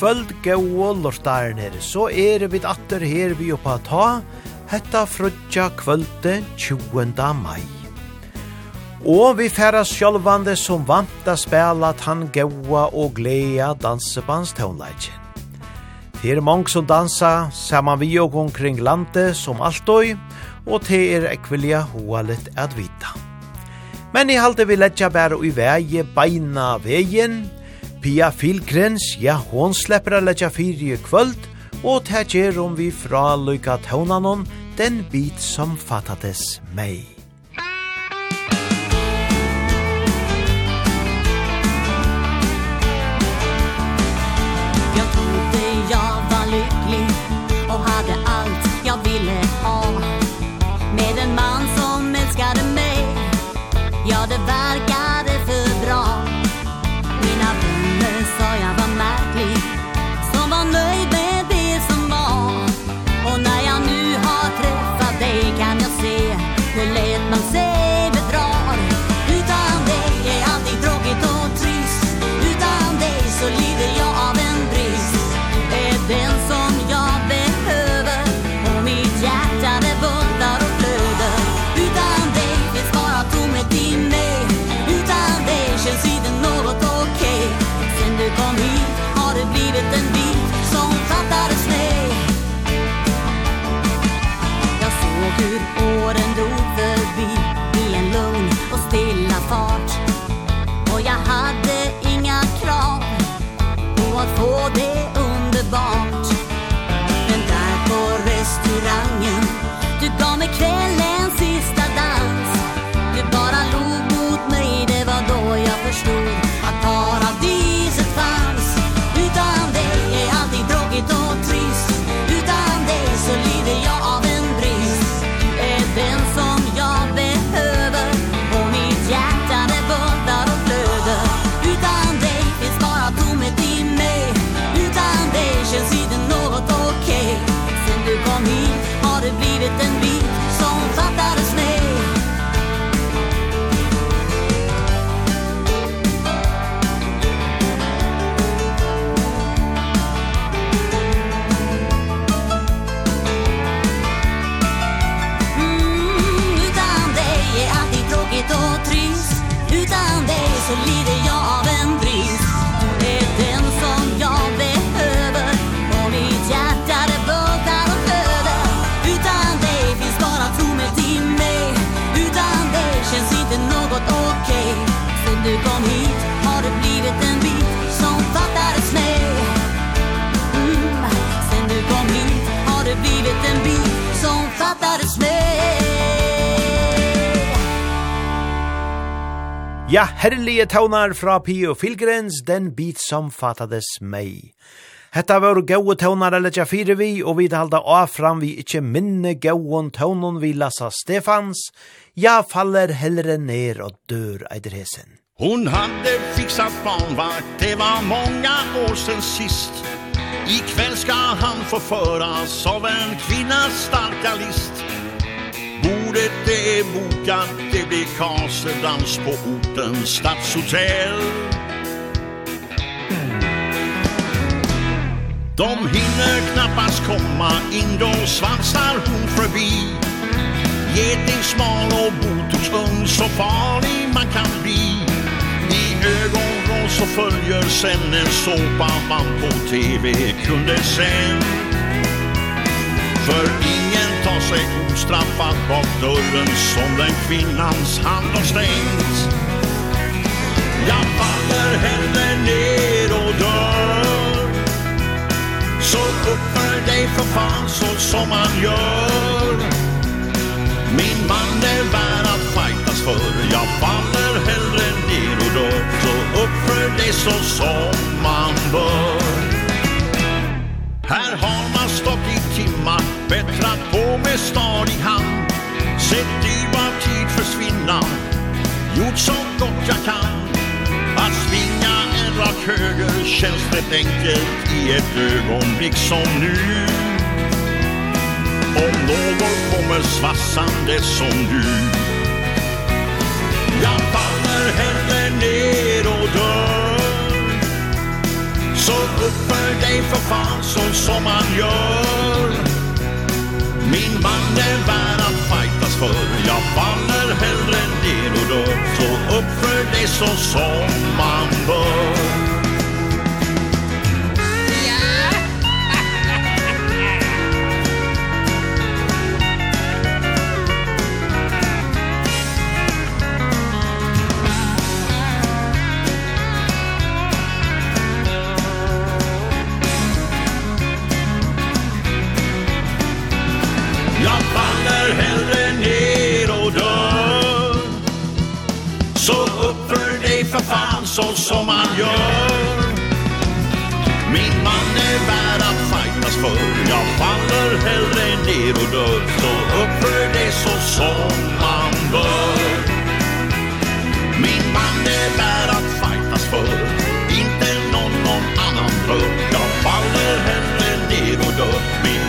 kvöld gau lortarner, så er vi atter her vi oppa ta, hetta frutja kvölde 20. mai. Og vi færa sjálvande som vant a spela tan gaua og glea dansebandstånleitjen. Det er mange som dansa saman vi og omkring landet som alltøy, og det er ekvilja hoa litt at vita. Men i halte vi letja bæra i vei beina veien, Pia Filgrens, ja, hon slepper a letja fyri i kvöld, og det gjer om vi fra lykka tånanon, den bit som fattades mei. Ja, herlige taunar fra Pio Filgrens, den bit som fattades meg. Hetta var gode taunar eller tja fire vi, og vi halda av fram vi ikkje minne gauon taunon vi lasa Stefans, ja faller hellre ner og dør eider hesen. Hon hade fixat barnvakt, det var många år sen sist. I kväll ska han få föras av en kvinnas starka list bordet det är mokan Det blir kasedans på orten stadshotell. De hinner knappast komma in Då svansar hon förbi. Geting smal och botoxung Så farlig man kan bli. I ögonvrån så följer sen En såpa man på tv kunde sen. För ingen la sig ostraffat bak dörren som den kvinnans hand har stängt. Jag faller henne ner och dör. Så uppför dig för fan så som man gör. Min man är värd att fightas för. Jag faller hellre ner och dör. Så uppför dig så som man bör. Här har man stått med stad i hand. Sett dyrbar tid försvinna. Gjort så gott jag kan. Att svinga en rak höger Känns rätt enkelt i ett ögonblick som nu. Om någon kommer svassande som du. Jag faller hellre ner och dör. Så uppför dig för fan så som man gör. Min man är värd att fightas för. Jag faller hellre än det och dör. Så uppför dig så som man bör. så som han gör. Min man är värd att fightas för. Jag faller hellre ner och dör. Så uppför det så som man bör. Min man är värd att fightas för. Inte någon, någon annan rör Jag faller hellre ner och dör. Min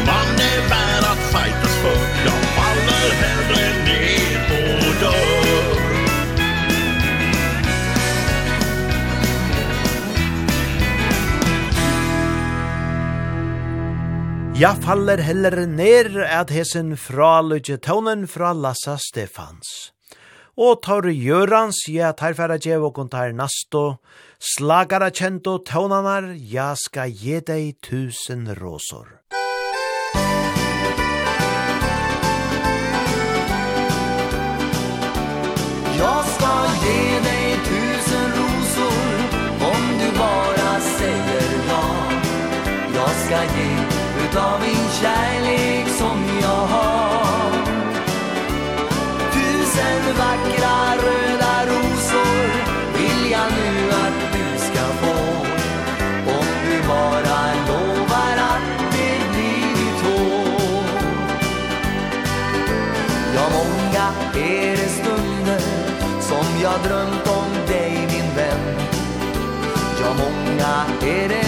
Ja, faller heller ned at hesen fra Lugetonen fra Lassa Stefans. Og tar Jørans, ja, tar færa djev og kontar nasto, slagara kjento tøvnanar, ja, skal ge deg tusen rosor. Jag ska ge dig tusen rosor om du bara säger ja. Jag ska ge utav min kärlek som jag har. Tusen vackra röda rosor vill jag nu att du ska få. Om du bara lovar att det blir ditt hår. Ja, många är det stunder som jag drömt om dig min vän. Ja, många är det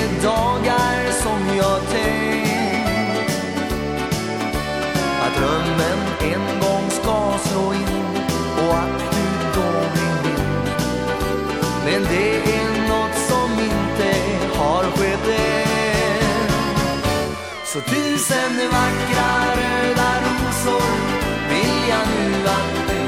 ska slå in och att du då blir min Men det är något som inte har skett än. Så tusen vackra röda rosor vill jag nu att du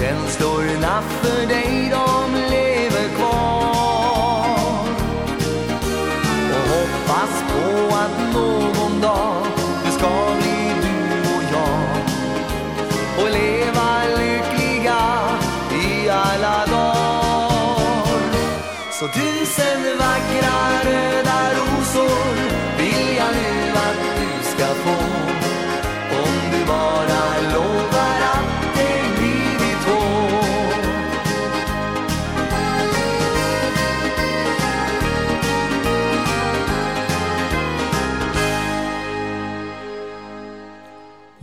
Känslorna för dig de lever kvar. Och hoppas på att någon dag Det ska bli du och jag. Och leva lyckliga i alla dagar. Så tusen vackra röda rosor Vill jag nu att du ska få.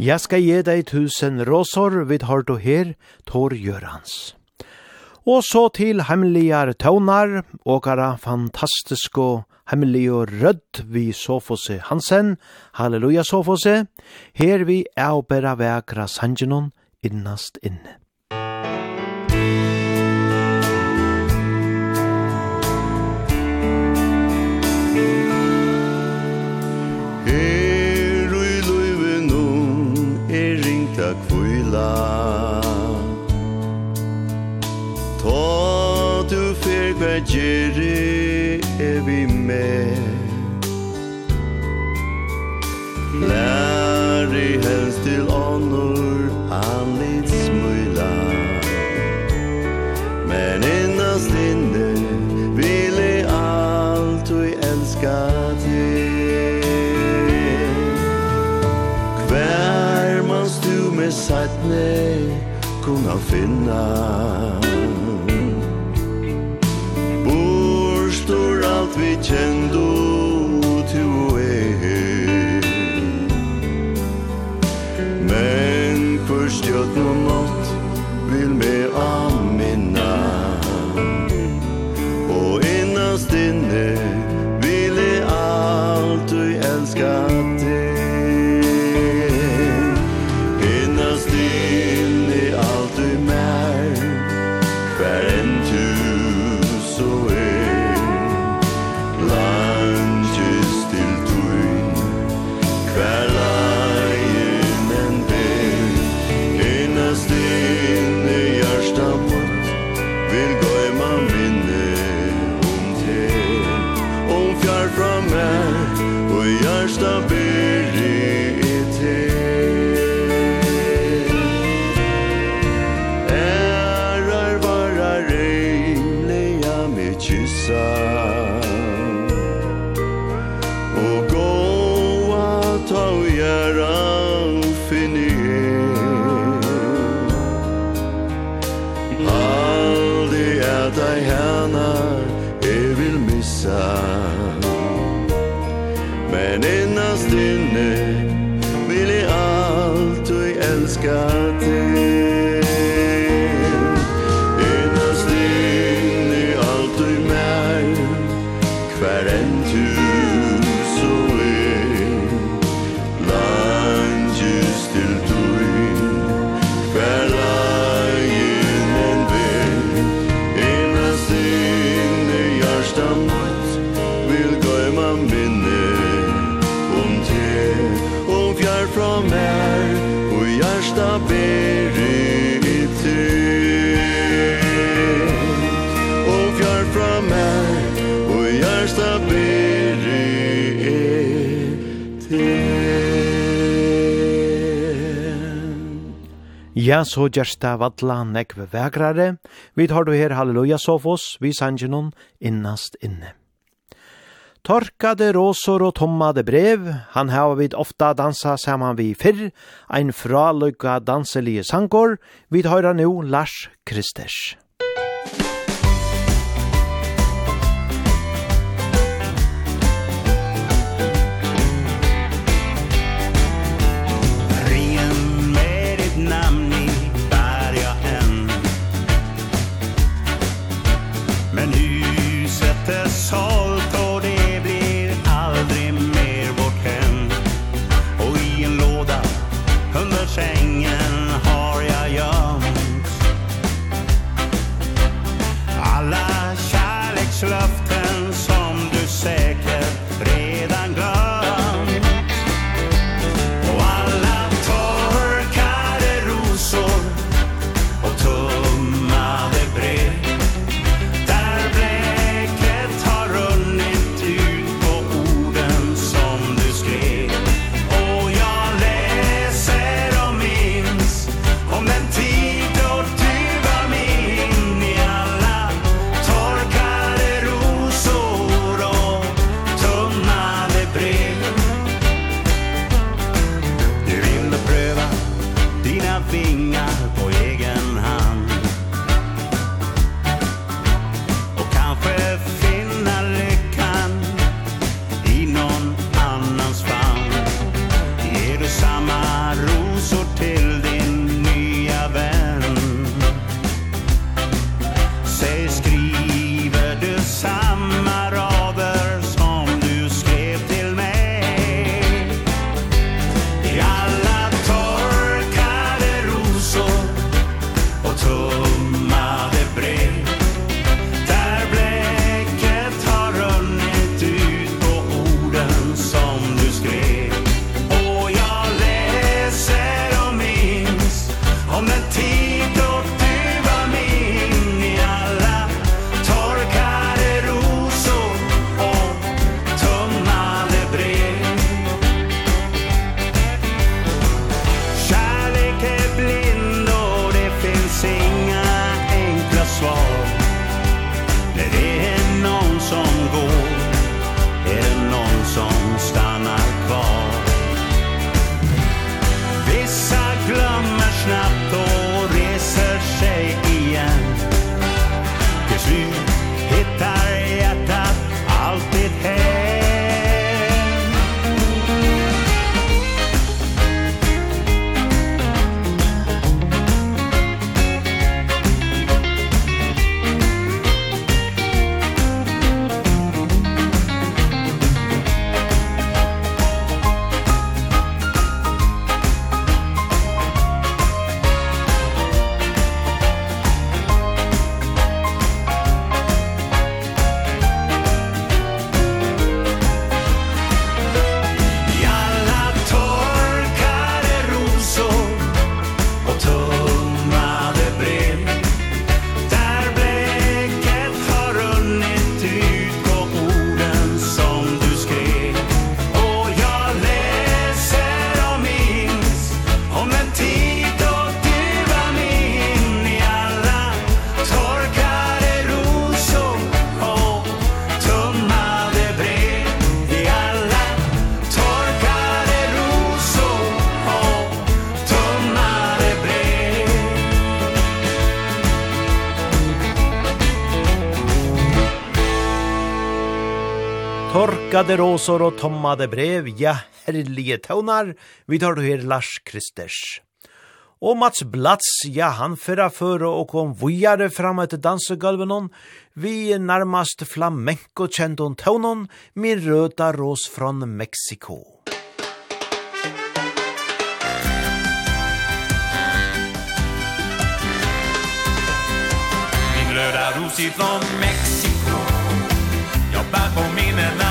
Jeg skal gi deg tusen råsår vid hård du her, Tor gjør. Og så til hemmelige tøvnar, og er fantastisk og hemmelig og rødt vi Sofose Hansen, halleluja Sofose, her vi er å bæra vekra sangenon innast inne. Lär dig helst till honor Han lite smyla Men innast inne Vill i allt vi älskar dig Kvär mans du med sattne Kunna finna. Bor stor allt vi kändor trøtt og mått vil me aminna Og innast inne vil jeg alltid elskar Ja, så gjerst det vadla nekve vegrare. Vi tar du her halleluja sofos, vi sanger noen innast inne. Torkade råsor og tommade brev, han har vid ofta dansa saman vi fyrr, ein fralukka danselige sankor, vi tar nu Lars Kristers. Torkade råsor och tommade brev, ja, herlige tøvnar, vi tar då her Lars Kristers. Og Mats Blats, ja, han fyrra fyrra og kom vujare fram etter dansegulven vi nærmast flamenco kjent hon min røda rås från Mexiko. Min röda ros ifrån Mexiko, jobbar på minnena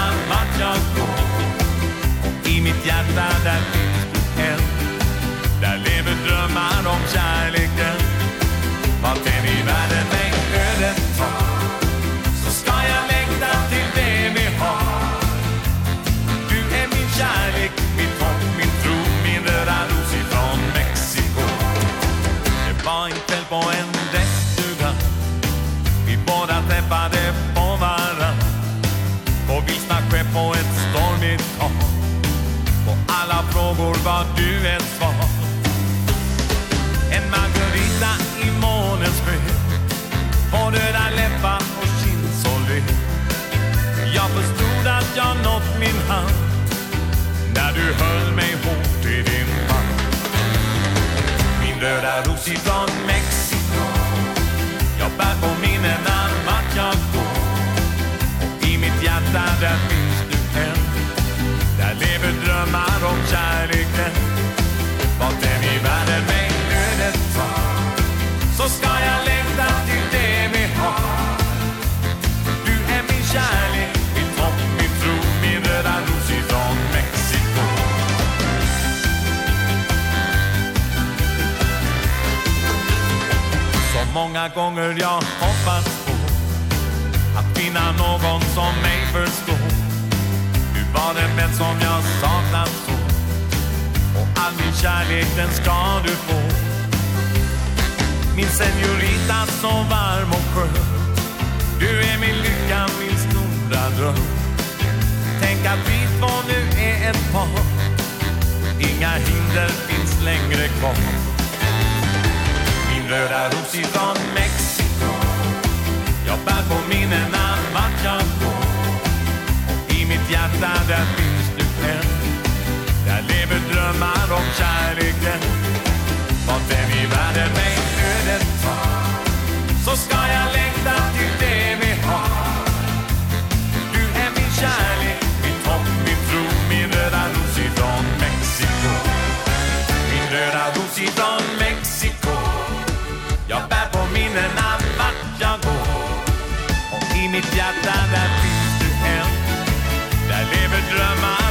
mitt hjärta där finns du än. Där lever drömmar om kärleken. Vart än i världen? Röda ros ifrån Mexiko. Jag bär på minnena vart jag går. Och i mitt hjärta där finns du än Där lever drömmar om kärleken. Vart den i världen med ödet tar Så ska många gånger jag hoppats på Att finna någon som mig förstår Du var den vän som jag saknat så Och all min kärlek den ska du få. Min senorita så varm och skön. Du är min lycka, min stora dröm. Tänk att vi två nu är ett par. Inga hinder finns längre kvar min röda ros ifrån Mexiko. Jag bär på minnena vart jag går Och I mitt hjärta där finns du än. Där lever drömmar om kärleken. Vart än i världen mig ödet tar Så ska jag längta till det vi har. Du är min kärlek, mitt hopp, min tro Min röda ros ifrån Mexiko. Min röda ros ifrån mitt hjärta där finns du än. Där lever drömmar.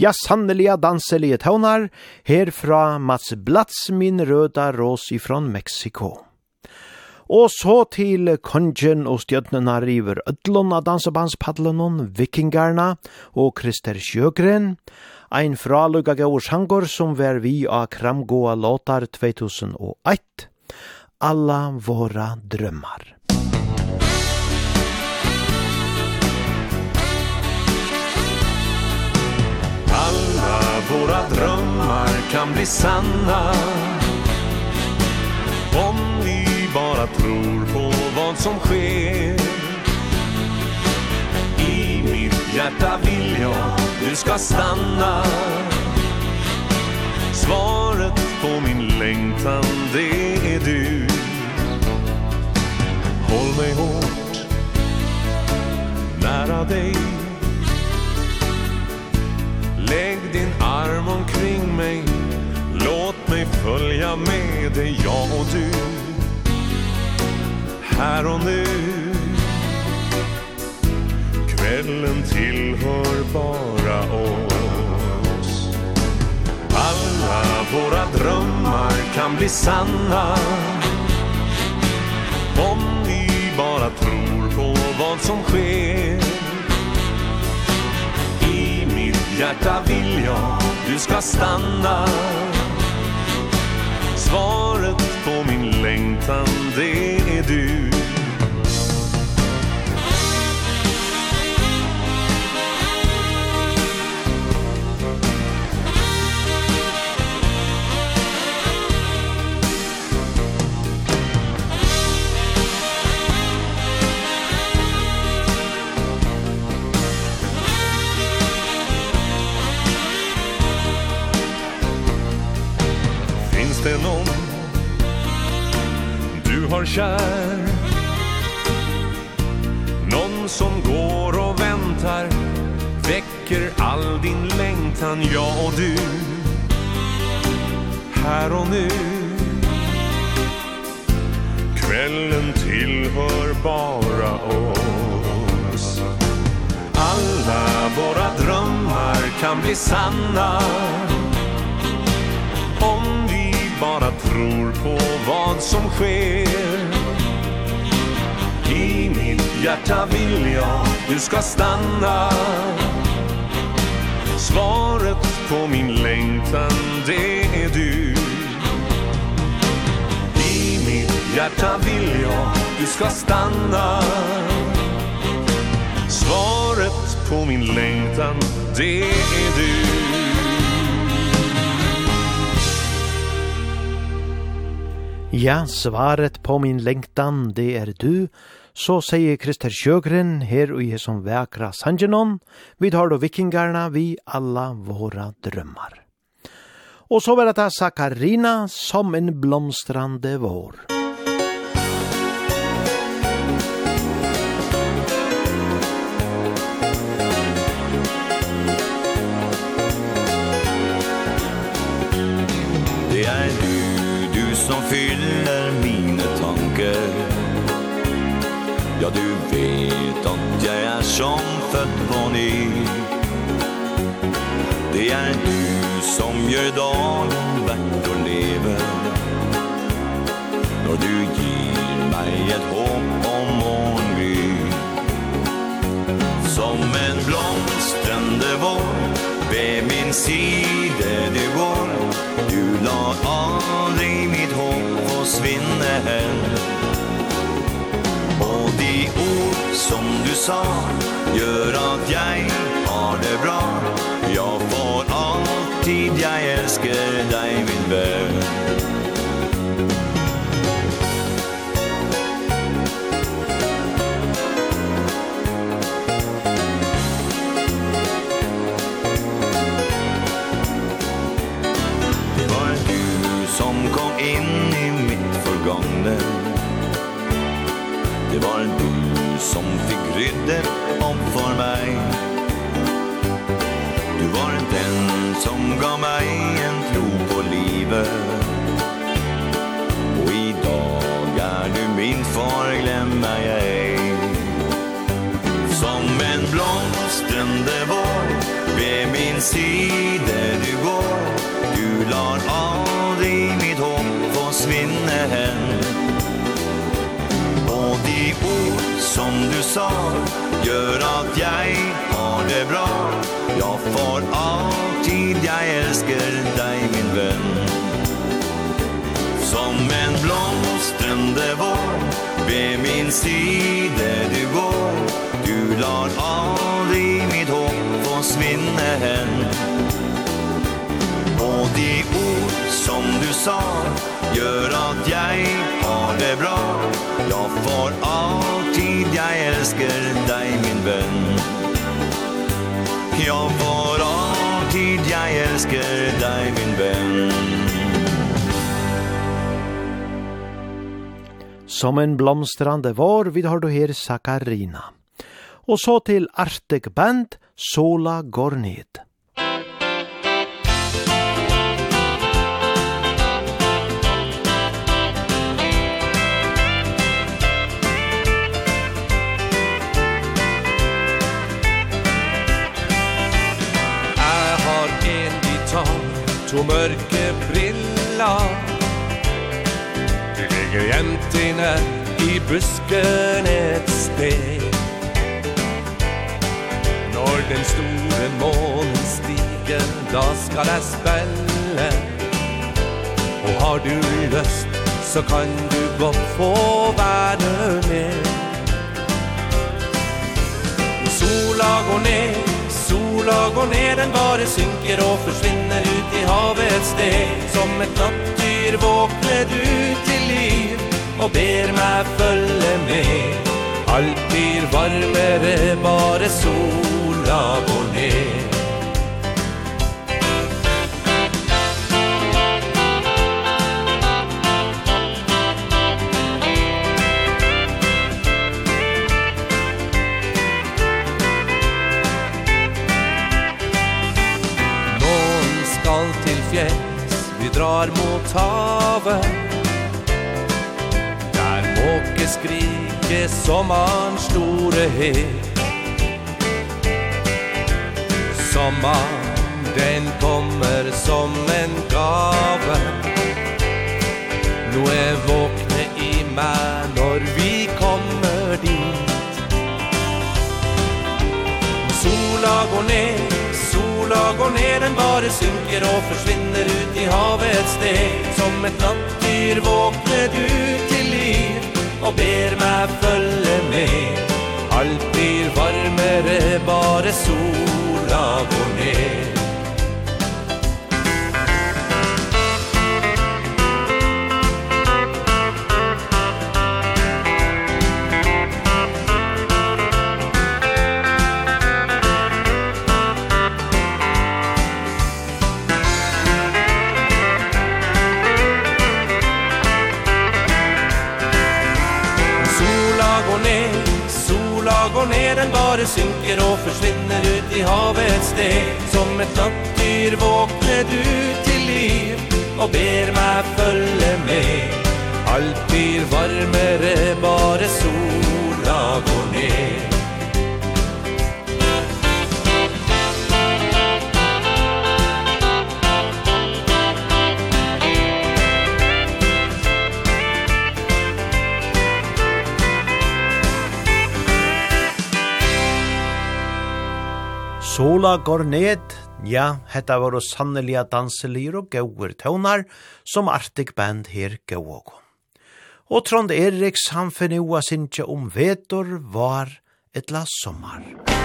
Ja, sanneliga danselige tånar, herfra Mats Blats min røda rås ifrån Mexiko. Og så til kongen og stjøtnena river ødlån av dansebandspadlån, vikingarna og Krister Sjøgren, ein fralugga gaur sangor som var vi av kramgåa låtar 2001, alla våra drømmar. våra drömmar kan bli sanna. Om vi bara tror på vad som sker. I mitt hjärta vill jag du ska stanna. Svaret på min längtan det är du. Håll mig hårt nära dig. Lägg din arm omkring mig. Låt mig följa med dig Jag och du. Här och nu. Kvällen tillhör bara oss. Alla våra drömmar kan bli sanna. Om vi bara tror på vad som sker. Hjärta vill jag, du ska stanna. Svaret på min längtan, det är du. Finns det någon du har kär. Någon som går och väntar Väcker all din längtan Jag och du. Här och nu. Kvällen tillhör bara oss. Alla våra drömmar kan bli sanna. tror på vad som sker. I mitt hjärta vill jag du ska stanna. Svaret på min längtan det är du. I mitt hjärta vill jag du ska stanna. Svaret på min längtan det är du. Ja, svaret på min längtan, det är du. Så säger Krister Sjögren här i som vekra Sangenon. Vi tar då vikingarna, vi alla våra drömmar. Och så var det Sakarina som en blomstrande vår. fyller mine tanker. Ja, du vet at jeg er som født på ny. Det er du som gjør dagen verdt å leve. Når du gir meg et håp om morgengry Som en blomstrende vår ved min side du går forsvinne hen. Og de ord som du sa Gjør at jeg har det bra. Ja, for alltid, jeg elsker deg, min venn. gångne Det var du som fick rydde om för mig. Du var den som gav mig en tro på livet. Och idag är du min far, glöm jag ej. Som en blomstrande vår Ved min sida du går. Du lar av hen Och de ord som du sa Gör at jeg har det bra. Jag for alltid, jag älskar dig min vän. Som en blomstrende vår Vid min sida du går. Du lar aldrig mitt hopp försvinna hen Och de ord som du sa Gör att jag har det bra Jag for alltid, jag älskar dig min vän Ja, for alltid, jag älskar dig min vän Som en blomstrande vår vid har du her Sakarina. Og så til Arctic Band, Sola går ned. to mørke briller. Du ligger gjemt inne i busken et sted. Når den store månen stiger, da skal jeg spille. Og har du lyst, så kan du godt få være med Når sola går ned sola går ned den bare synker og forsvinner ut i havet et sted. Som et nattdyr våkner du til liv og ber meg følge med. Alt blir varmere bare sola går ned. var mot havet Der måke skrike sommerens store het Sommeren, den kommer som en gave. Nå er våkne i meg når vi kommer dit. Sola går ned dag går ner den bare synker og forsvinner ut i havets steg Som et nattdyr våkner du til liv og ber meg følge med. Alt blir varmere bare sola går ned. ut i havets steg Som ett nattdyr våkner du til liv Og ber meg følge med. Alt blir varmere, bare sol. Ola går ned, ja, hetta var og sanneliga danselir og gauur tøvnar, som Arctic Band her gauog. og. Trond Eriks han finne oa sinja om vetor var etla sommar. Musikk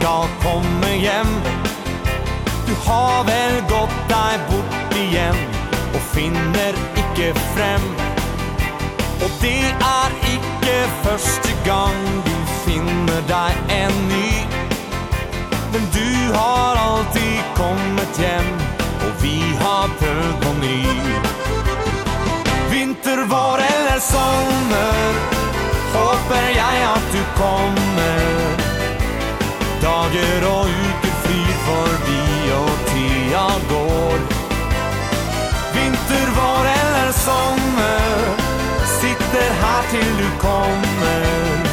ska komme hjem. Du har vel gått deg bort igjen Og finner ikke frem. Og det er ikke første gang Du finner deg en ny. Men du har alltid kommet hjem Og vi har prøvd på ny. Vinter, vår eller sommer Håper jeg at du kommer. Dager og uker flyr forbi og tida går. Vinter, vår eller sommer Sitter her til du kommer.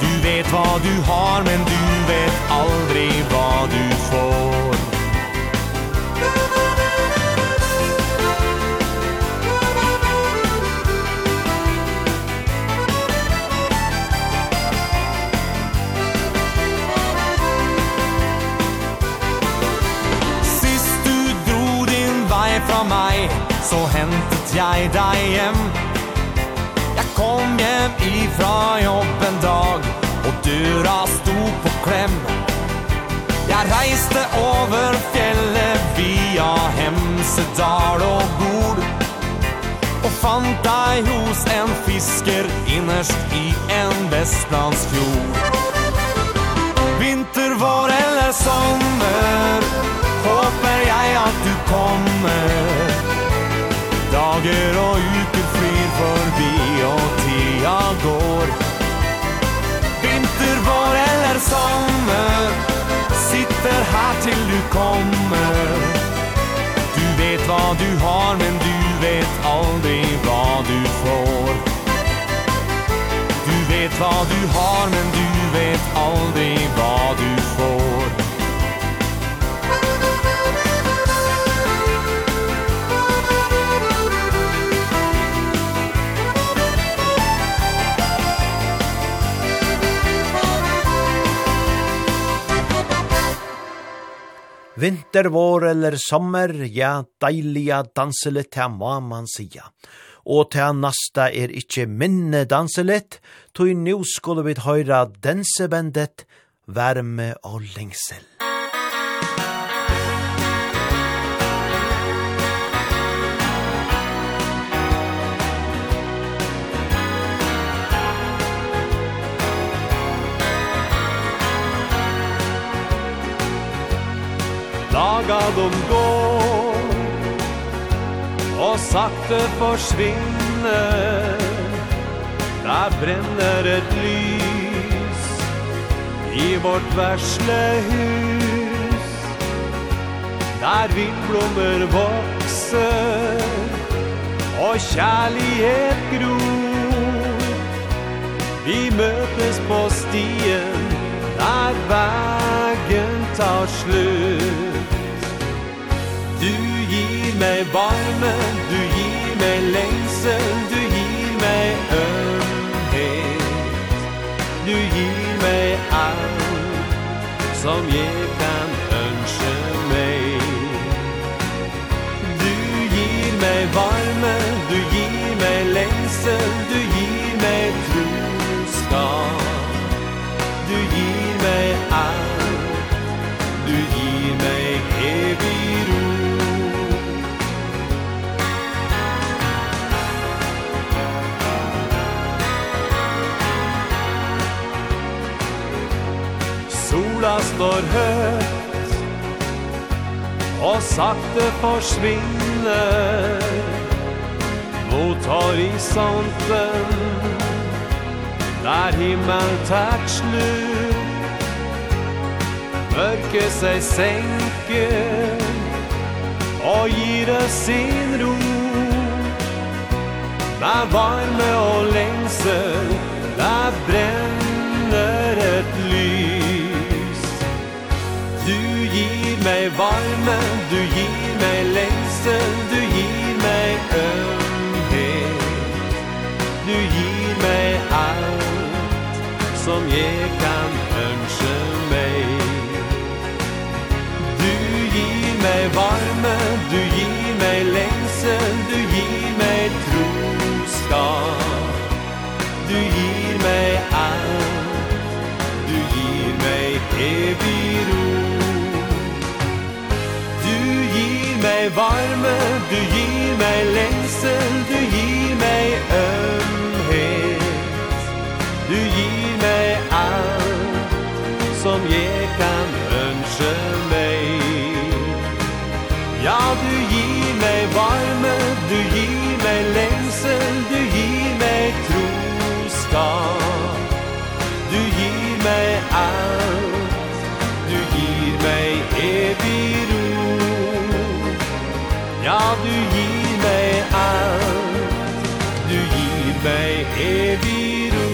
Du vet hva du har, men du vet aldri hva du får. så hentet jeg deg hjem Jeg kom hjem ifra jobb en dag Og døra sto på klem Jeg reiste over fjellet via Hemsedal og Bord Og fant deg hos en fisker innerst i en vestlandsfjord Vinter, vår eller sommer Håper jeg at du kommer dager og uker flyr forbi og tida går Vinter, vår eller sommar Sitter her til du kommer. Du vet hva du har men du vet aldri hva du får. Du vet hva du har men du vet aldri hva du får. Vinter, vår eller sommer, ja, deiliga til ta man sia. Og til nasta er ikkje minne danselit, tog nu skulle vi høyra dansebandet varme og lengsel. laga dem gå Og sakte forsvinner Der brenner et lys I vårt versle hus. Der vindblommer vokser Og kjærlighet gror. Vi møtes på stien Der vegen tar slutt Du gir meg varme, du gir meg lengsel, du gir meg ømhet. Du gir meg alt som jeg kan ønske meg. Du gir meg varme, Sola står högt Och sakte försvinner Mot horisonten. När himmel tärt slut Mørket seg senker Og gir sin ro. Med varme og lengsel Der brenner varme Du gir meg lengsel Du gir meg ømhet. Du gir meg alt Som jeg kan ønske meg. Du gir meg varme Du gir meg lengsel Du gir meg troskap. Du gir meg alt Du gir meg evig ro. meg varme, du gir meg lengsel, du gir meg ømhet. Du gir meg alt som jeg kan ønske meg. Ja, du gir meg varme, du gir meg lengsel, du gir meg troskap. Du gir meg alt Ja, du gir meg alt Du gir meg evig ro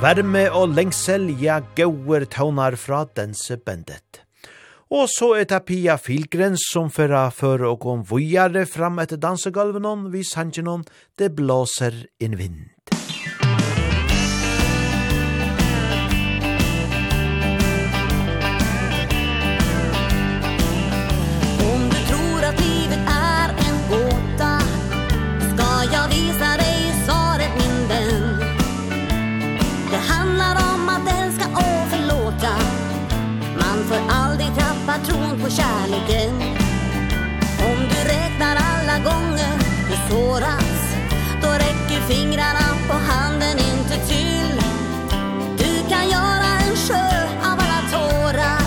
Verme og lengsel, ja, gauer taunar fra dense bendet. Og så er det Pia Filgren som føra før og kom vujare fram etter dansegulven vi sangen Det blåser en vind. tappa tron på kärleken. Om du räknar alla gånger du såras Då räcker fingrarna på handen inte till. Du kan göra en sjö av alla tårar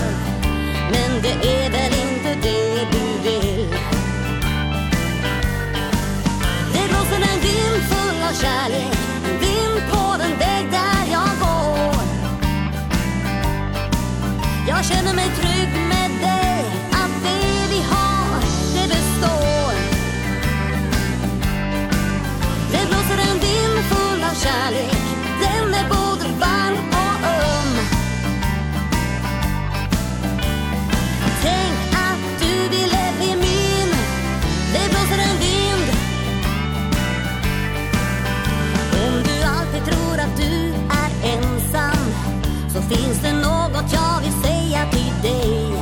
Men det är väl inte det du vill. Det blåser en vind full av kärlek En vind på den väg där jag går. Jag känner mig trygg Finns det något jag vill säga till dig?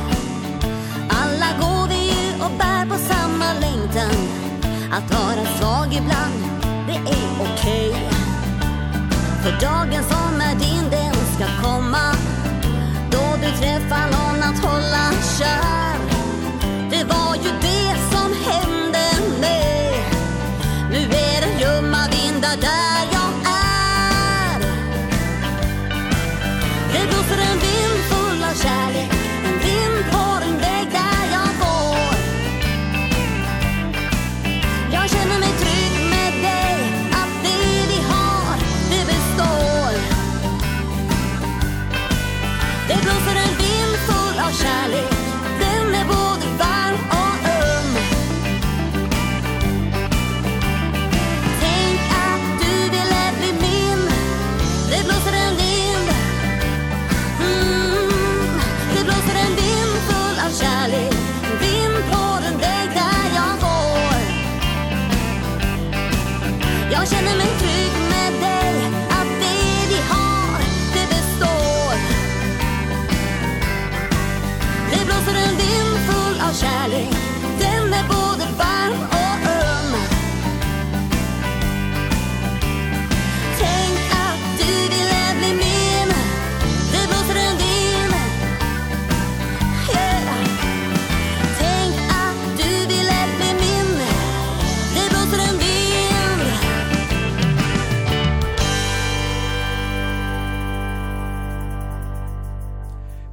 Alla går vi ju och bär på samma längtan. Att vara svag ibland, det är okej. Okay. För dagen som är din, den ska komma. Då du träffar någon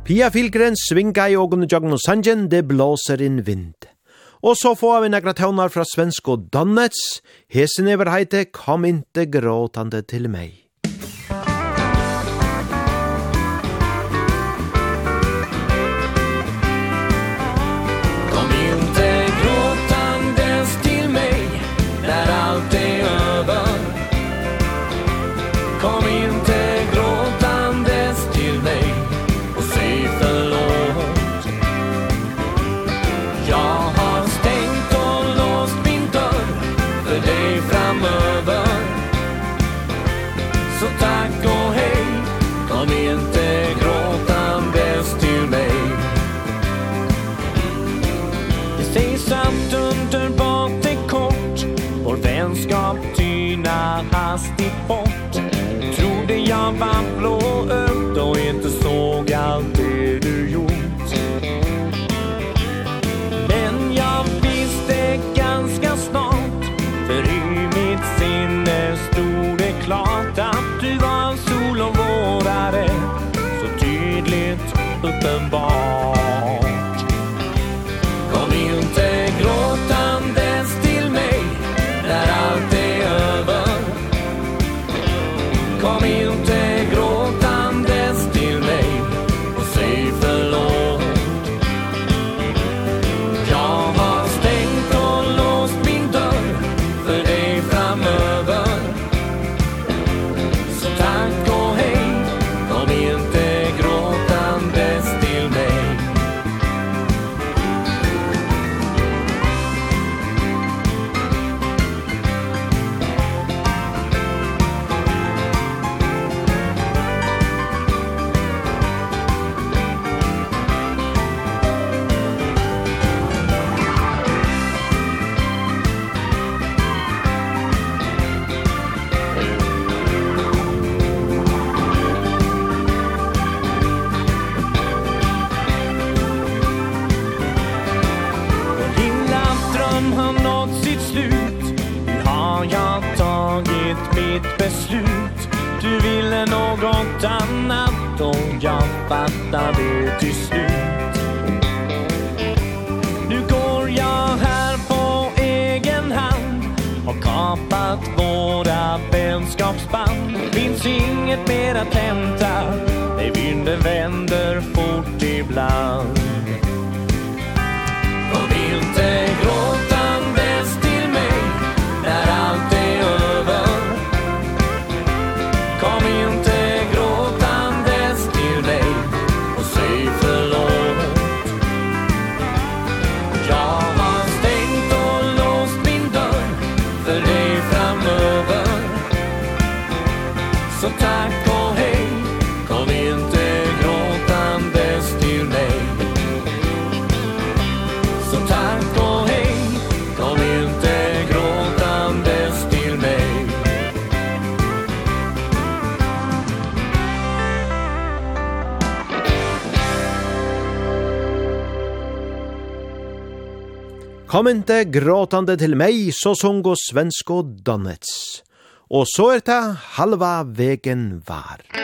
Pia Filgren svinga i ågående joggen og sangen, det blåser inn vind. Og så får vi nekra tøvnar fra svensk og Donnets, hesen over heite, kom inte gråtande til meg. framöver Så tack och hej Kom inte gråtan bäst till mig. Det sägs allt underbart är kort Vår vänskap tynar hastigt bort. Trodde jag var sällskapsband Finns inget mer att hämta. Nej, vinden vänder fort ibland. Kom inte gråtande till mig, så sungo svensk och dannets. Och så er det halva vägen var.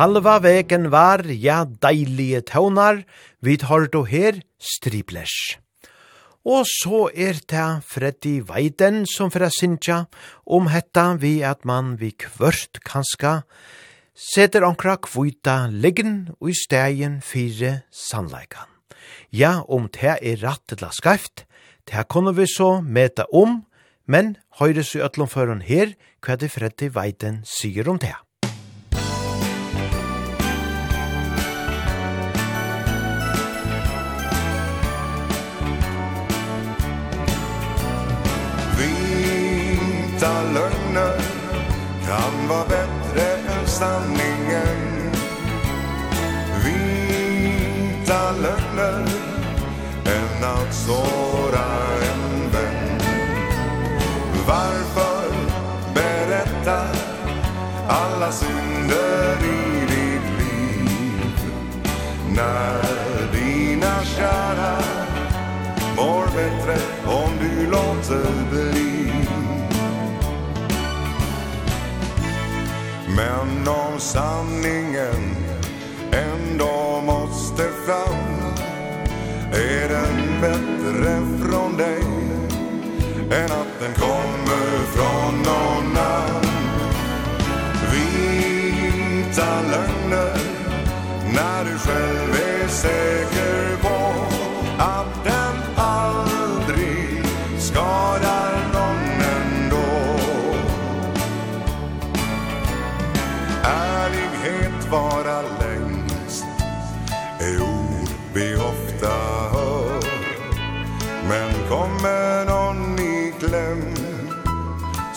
Halva veken var, ja, deilige tøvnar, vid hårdo her striplesh. Og så er det Freddy Weiden som fra Sintja om hetta vi at man vi kvørt kanska seter onkra kvita liggen og i stegen fire sannleikan. Ja, om det er rett eller skreft, det kunne vi så meta om, men høyres i øtlomføren her hva det Freddy Weiden sier om det. Vita lögner kan vara bättre än sanningen. Vita lögner än att såra en vän Varför berätta alla synder i ditt liv? När dina kära mår bättre om du låter bli. Men om sanningen ändå måste fram Är den bättre från dig än att den kommer från någon annan? Vita lögner när du själv är säker på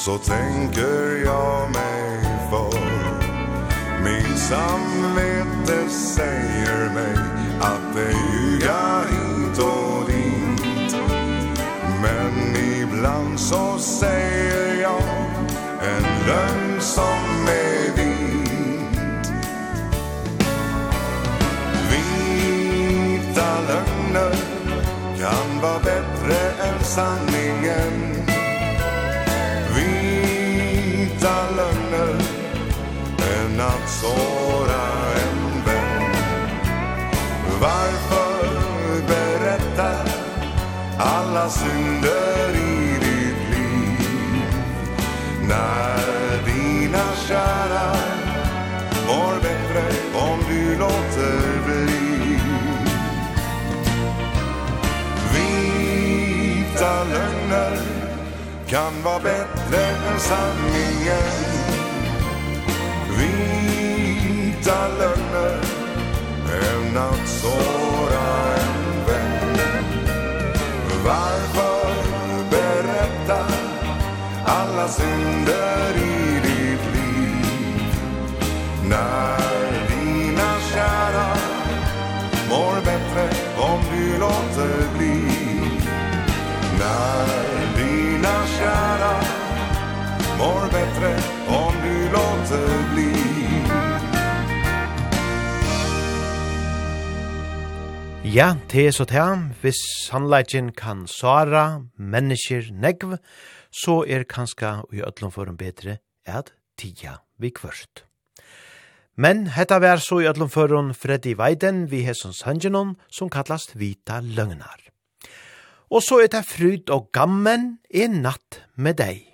Så tänker jag mig för. Min samvete säger mig Att det ljuga hit och dit Men ibland så säger jag En lögn som är vit. Vita lögner Kan vara bättre än sanningen. kunnat såra en vän. Varför berätta alla synder i ditt liv? När dina kära mår bättre om du låter bli. Vita lögner kan vara bättre än sanningen. Vita lögner En att såra en vän. Varför berätta Alla synder i ditt liv? När dina kära Mår bättre om du låter bli. När dina kära Mår bättre om Ja, det er så det. Hvis sannleggen kan svara mennesker negv, så er kanska i ødlom for en bedre at tida vi kvørst. Men hetta vær så i ødlom for en Freddy Weiden vi hessons hangenon som kallast Vita Løgnar. Og så er det fryd og gammen i natt med deg.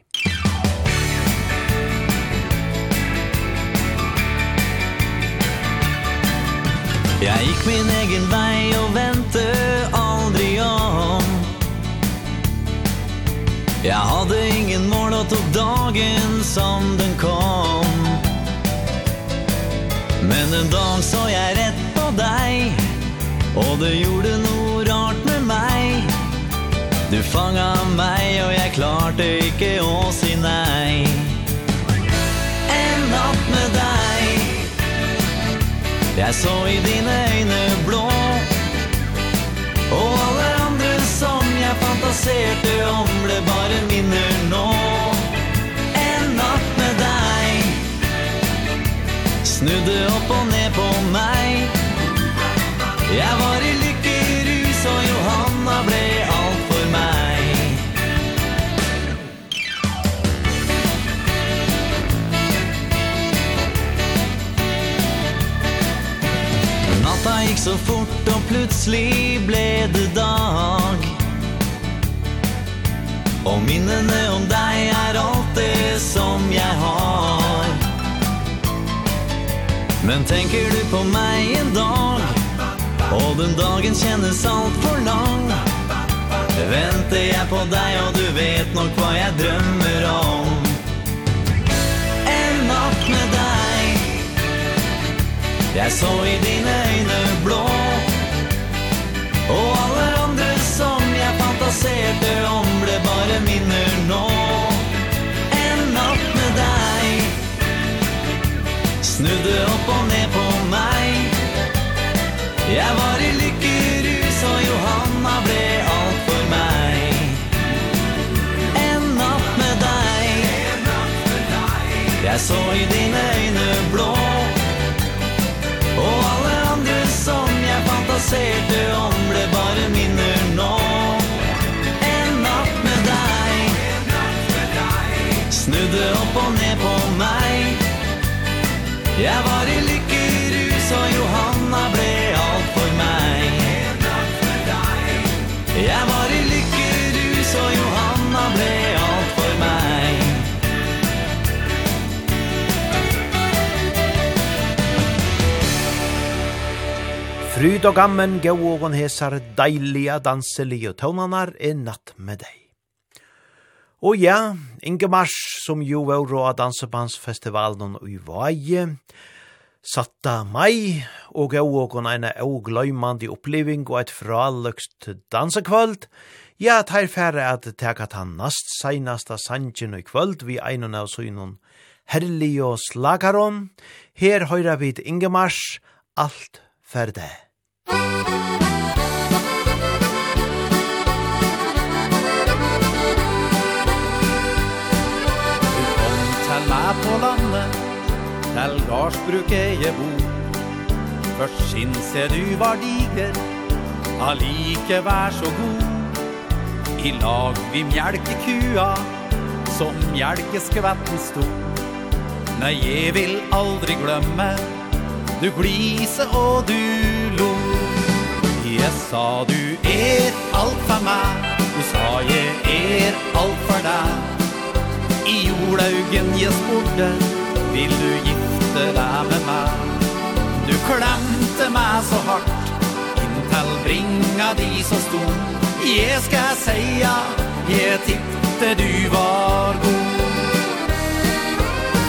Jeg gikk min egen vei og vente aldri om. Jeg hadde ingen mål og tok dagen som den kom. Men en dag så jeg rett på deg Og det gjorde noe rart med meg. Du fanga meg og jeg klarte ikke å si nei. Jeg så i dine øyne blå Og alle andre som jeg fantaserte om Ble bare minner nå. En natt med deg Snudde opp og ned på meg. Jeg var plutselig ble det dag. Og minnene om deg er alt det som jeg har. Men tenker du på meg en dag? Og den dagen kjennes alt for lang. Venter jeg på deg og du vet nok hva jeg drømmer om. En natt med deg. Jeg så i dine øyne fantaserte om ble bare minner nå. En natt med deg. Snudde opp og ned på meg. Jeg var i lykkerus og Johanna ble alt for meg. En natt med deg. Jeg så i dine øyne blå. Og alle andre som jeg fantaserte om. Snudde opp og ned på meg. Jeg var i lykkerus og Johanna ble alt for meg. Jeg var i lykkerus og Johanna ble alt for meg. Fryd og gammen, gau og hesar, deilige danselige tånanar er natt med deg. Og ja, Inge Mars, som jo var råd av Dansebandsfestivalen i Vaje, satta mai, og gav og en eina augløymandi oppliving og et fraløkst dansekvöld, ja, tar færre at teka ta nast seinasta sanjen i kvöld vi einan av søgnon herlig og slagaron, her høyra vi Inge Mars, alt ferde. Musik Til gardsbruket jeg bor. Først synse du var diger Allike vær så god. I lag vi mjelke kua Som mjelke skvetten stod Nei, jeg vil aldri glemme Du glise og du lo. Jeg sa du er alt for meg Du sa jeg er alt for deg. I jordaugen jeg spurte Vil du gifte kjente deg med meg Du klemte meg så hardt Inntil bringa di så stor. Jeg skal seia Jeg tippte du var god.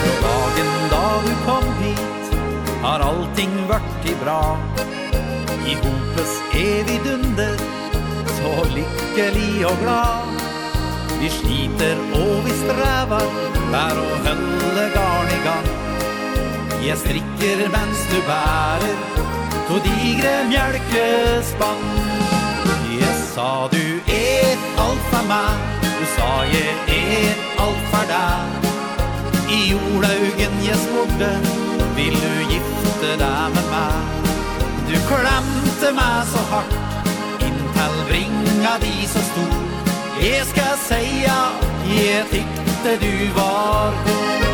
Fra dagen da du kom hit Har allting vært i bra. I hopes evig dunder Så lykkelig og glad. Vi sliter og vi strever Der å hølle garn i gang. Jeg strikker mens du bærer To digre mjølkespann. Jeg sa du er alt for meg. Du sa jeg er alt for deg. I jordaugen jeg spurte Vil du gifte deg med meg? Du klemte meg så hardt Inntil bringa di så stor. Jeg skal seia Jeg tykte du var god.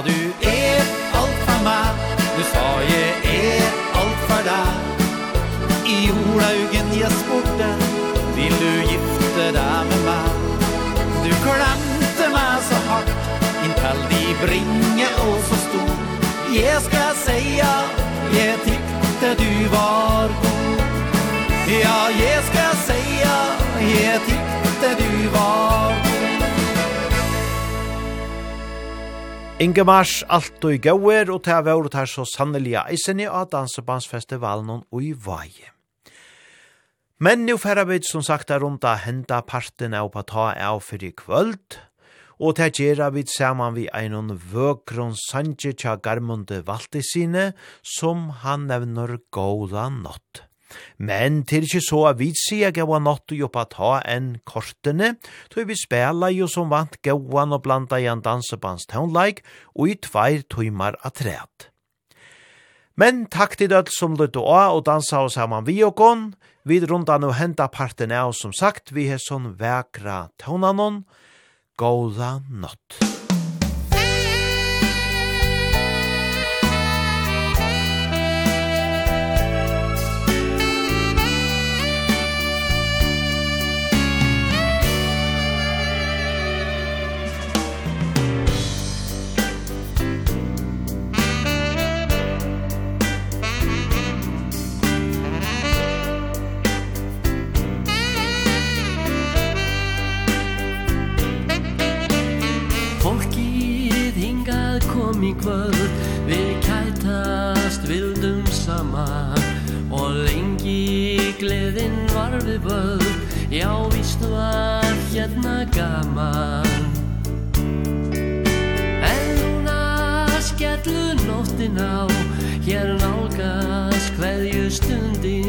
sa du er alt for meg. Du sa jeg er alt for deg. I jordaugen jeg spurte Vil du gifte deg med meg? Du klemte meg så hardt Inntil de bringe og så stor. Jeg skal seia Jeg tykte du var god. Ja, jeg skal seia Jeg tykte du var Ingemars alt og gauer, og til vår og her så sannelig eisen i av Dansebandsfestivalen og i Vaje. Men nå færre vi som sagt er rundt av henda parten av på ta av for i kvöld, og til gjerra vi saman vi einon vøkron sanje tja garmunde valgte sine, som han nevner gåla nått. Men til ikkje så at vi sier gaua natt og jobba ta enn kortene, tog vi spela jo som vant gauan og blanda i en dansebands townleik og i tveir tøymar atræt. Men takk til dødt som lytte og av og dansa oss saman vi og gån, vi rundan og henta parten av som sagt vi er sånn vekra tøvnanon, Gåla nott. i kvöld. Vi kajtast vildum saman Og lengi gledin var við böld Já, vist var hérna gaman. En núna skellu nóttin á. Hér nálgast hverju stundin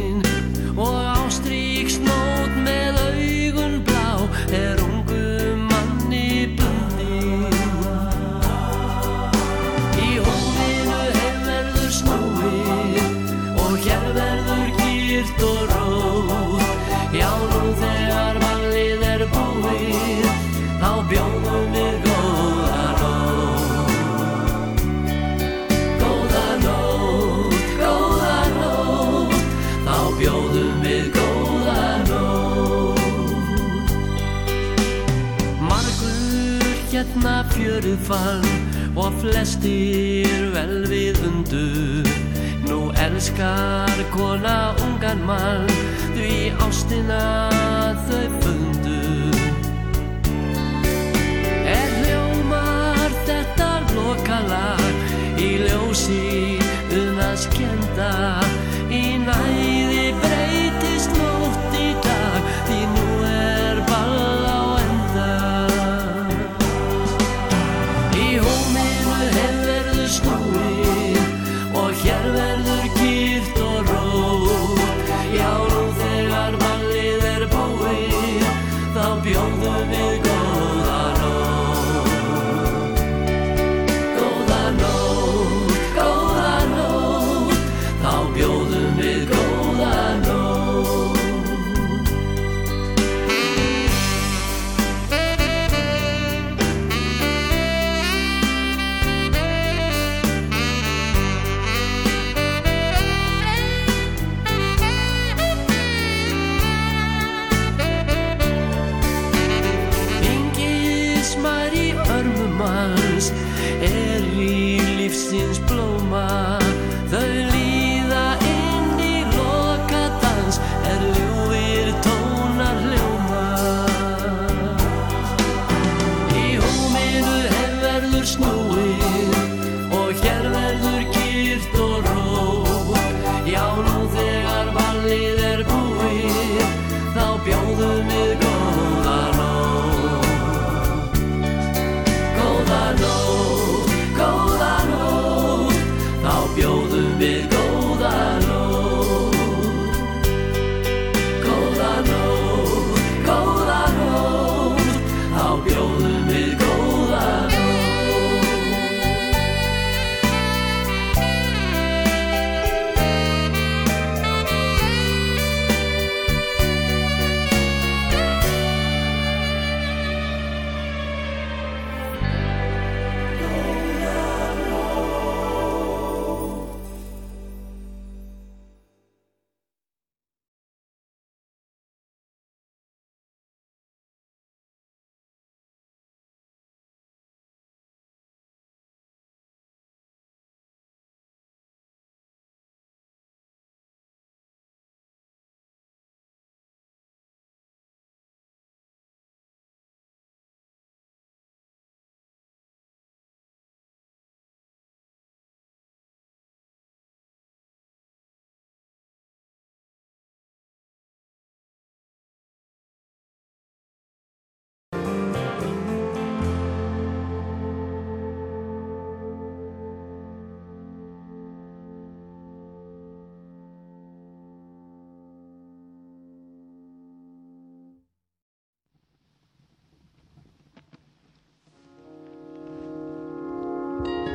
eru fann Og flestir vel við undu Nú elskar kona ungan mann Því ástina þau fundur Er hljómar þetta lokalag Í ljósi unnast kjendar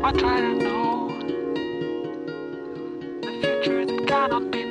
What try to know The future that cannot be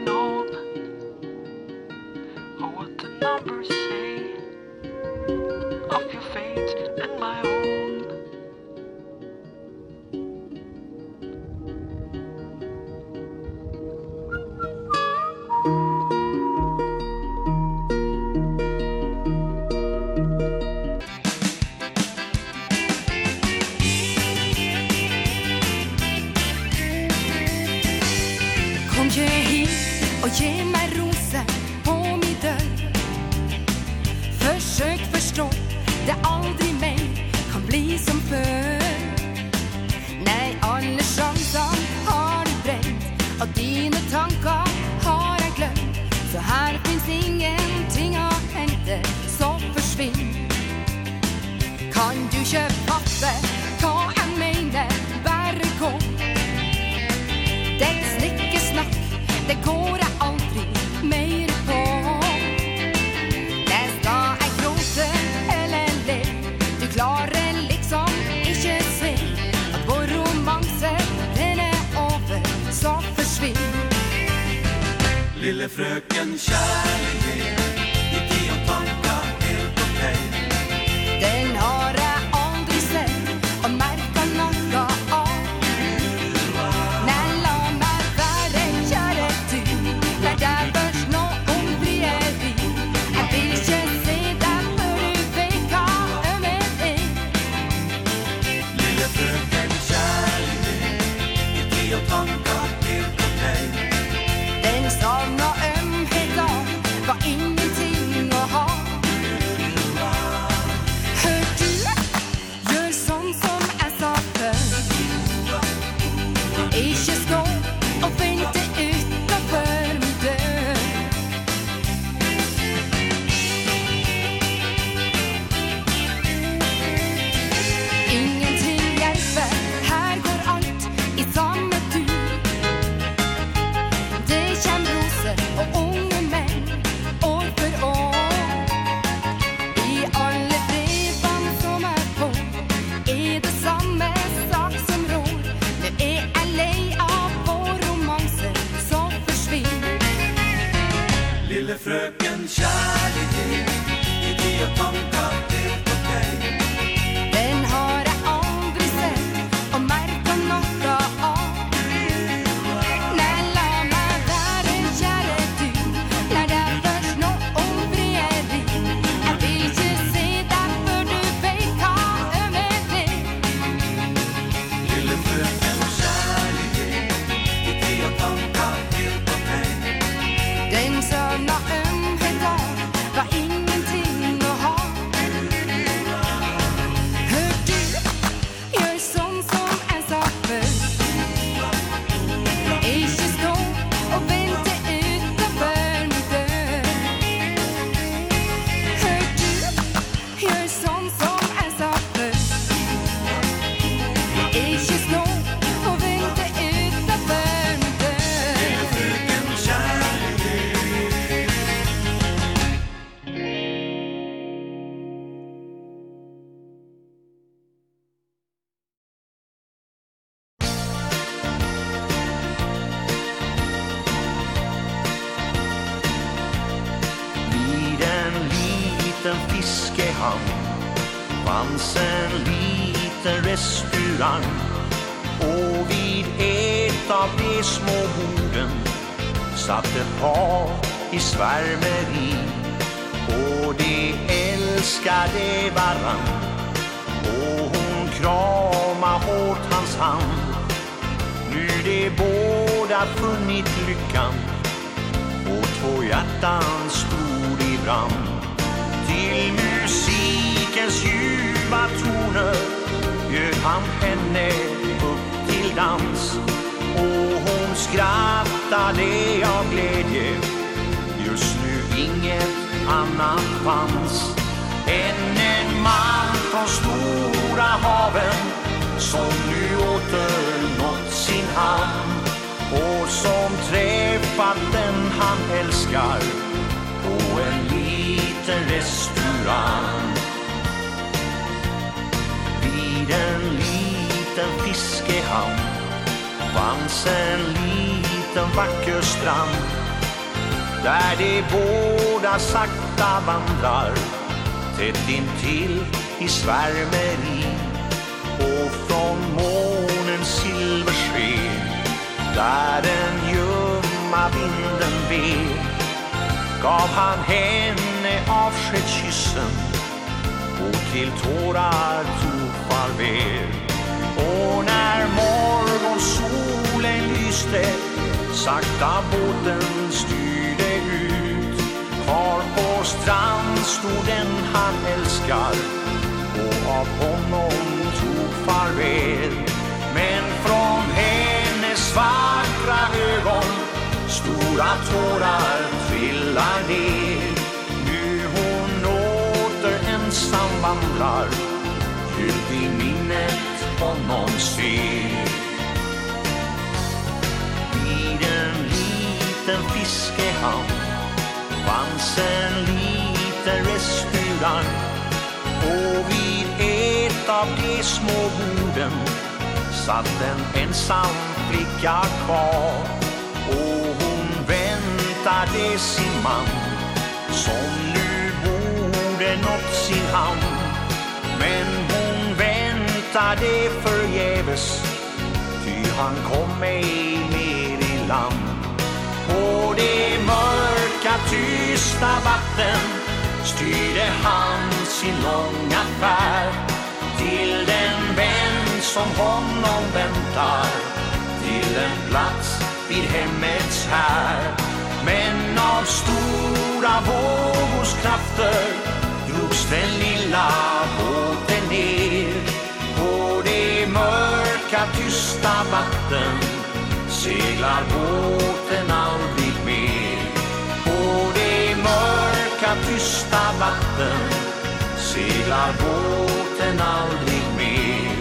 båten aldrig mer.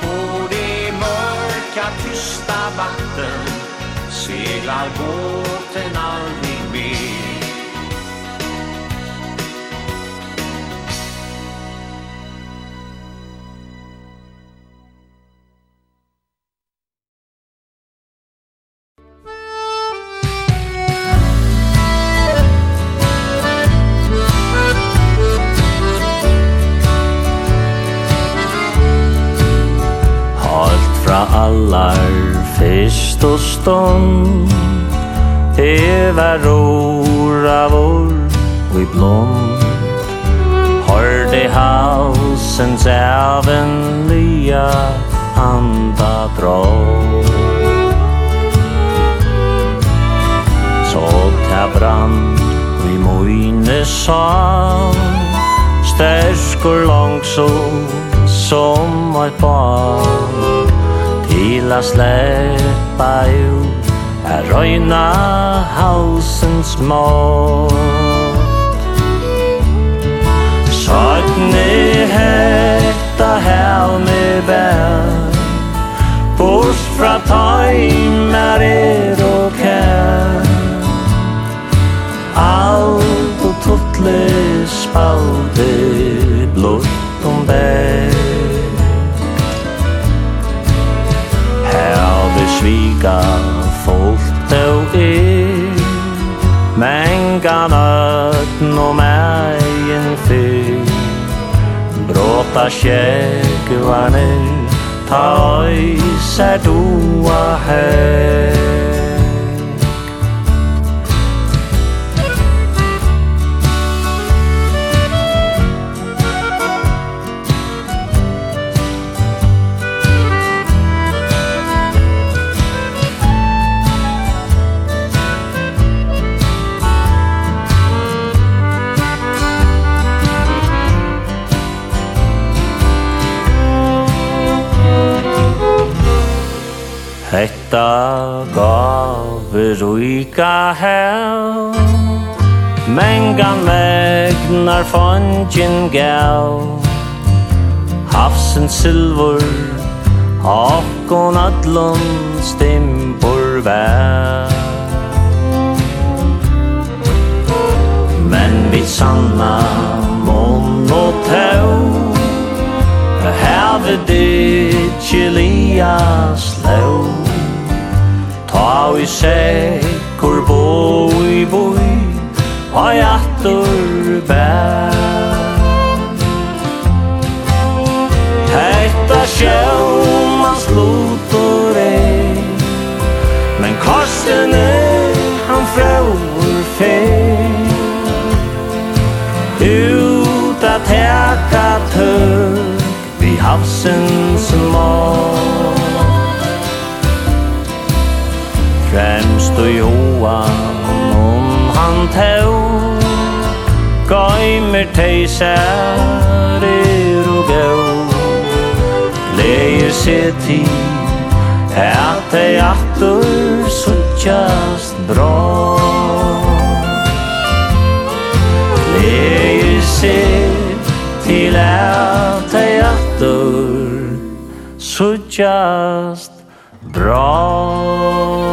På det mörka tysta vatten Seglar båten aldrig og stånd Eva rora vår og i blond. Hör i halsens ävenliga anda dra Så ta brann i moine sal Stärskor långsål som ett barn til a sleppa ut a røyna hausens mått Søtni hetta hel me bær Bors fra tøymer er og kær Alt og tuttlig spalde blått svika folk då er. Men kan ötn och mägen fyr Bråta kärk Ta oi ser öjser doa här henta gaver uika hel. Menga megnar fondjen gel. Hafsen silver Akkon adlon stimpur vel. Men vi sanna mon og tau Have it, it's your Há i sekkur boi boi Ai i atur bær. Hetta sjómans lutur ei Men korsten er han frauur fei Ut at heka tøk Vi havsens mål Fremst og Johan om han tau Gaimer teisar er og gau. Leir se ti At ei aftur suttjast bra Leir se til at ei aftur suttjast bra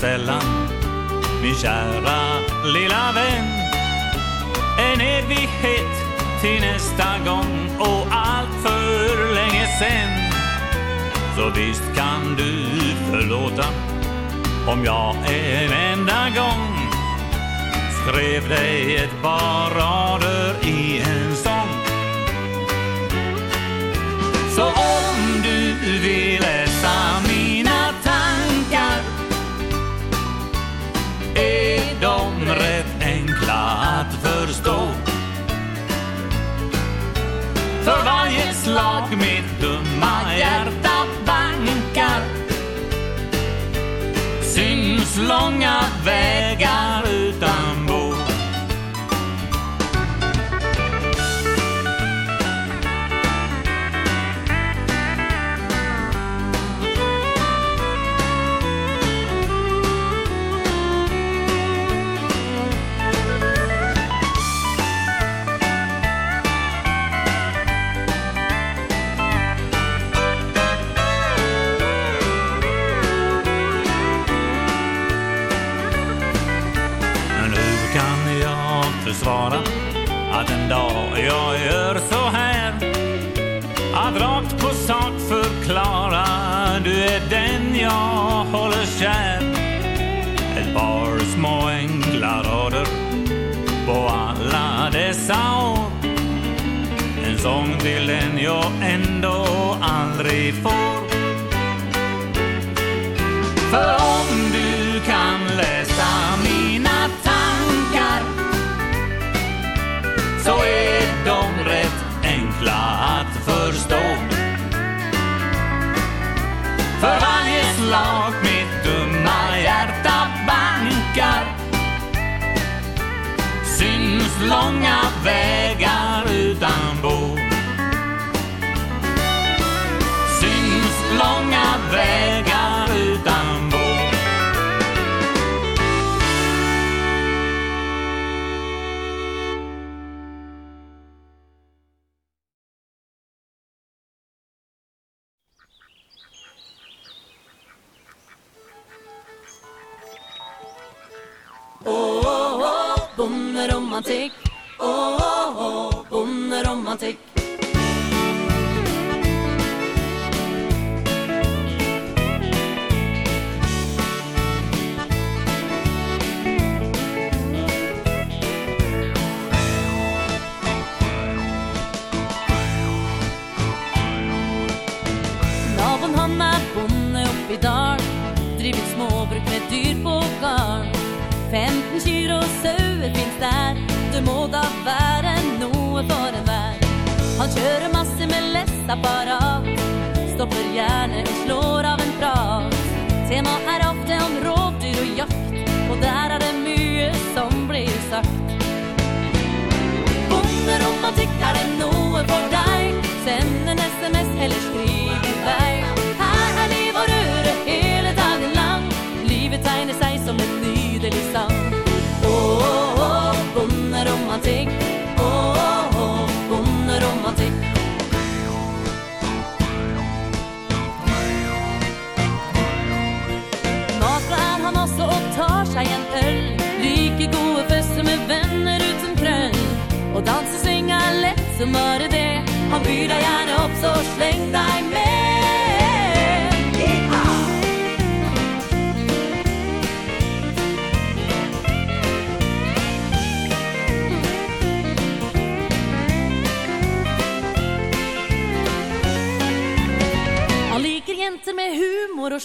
sällan. Min kära lilla vän En evighet till nästa gång Och allt för länge sen. Så visst kan du förlåta Om jag en enda gång Skrev dig ett par rader i en sång. Så om du vill läsa rätt enkla att förstå För varje slag mitt dumma hjärta bankar. Syns långa vägar utan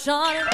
shot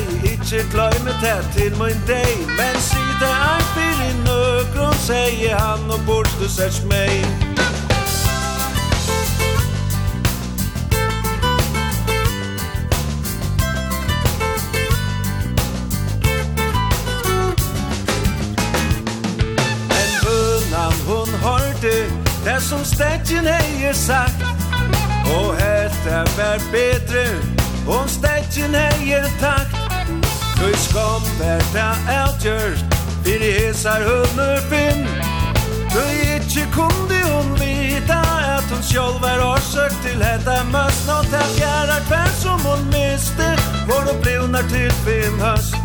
deg Ikke gløyme det til min deg. Men si det ein fyrir nøkron Seie han og borste sers meg Men bønan hon hørte Det som stetjen heier sagt. Og hette var bedre. Om stetjen heier takt. Tøy skam per ta outjør Fyri hesar hundur finn. Tøy ikkje kundi hon vita At hon sjálf er orsøk til hetta møst Nå ta fjærar tvær som hon miste Vår og blivnar til fem høst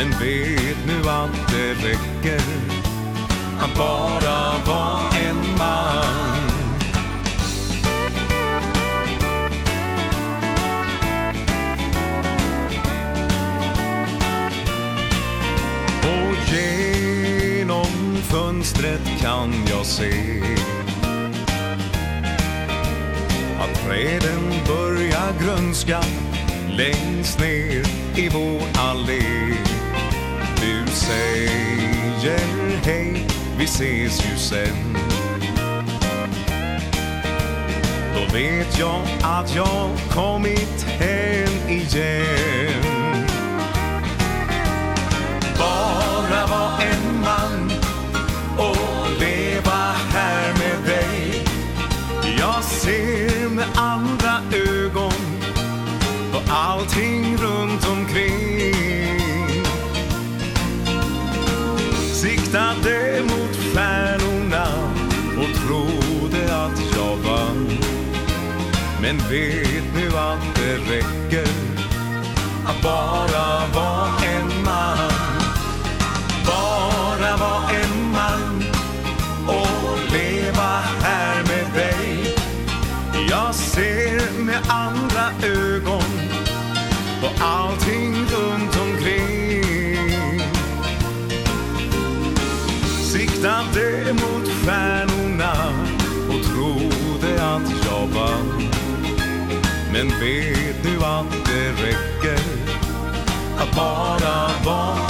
Men vet nu att det räcker Han bara var en man. Och genom fönstret kan jag se Att träden börjar grönska Längst ner i vår allé säger hej Vi ses ju sen. Då vet jag att jag kommit hem igen. Bara var en man Och leva här med dig. Jag ser med andra ögon På allting runt Men vet nu att det räcker Att bara vara Men vet du att det räcker Att bara vara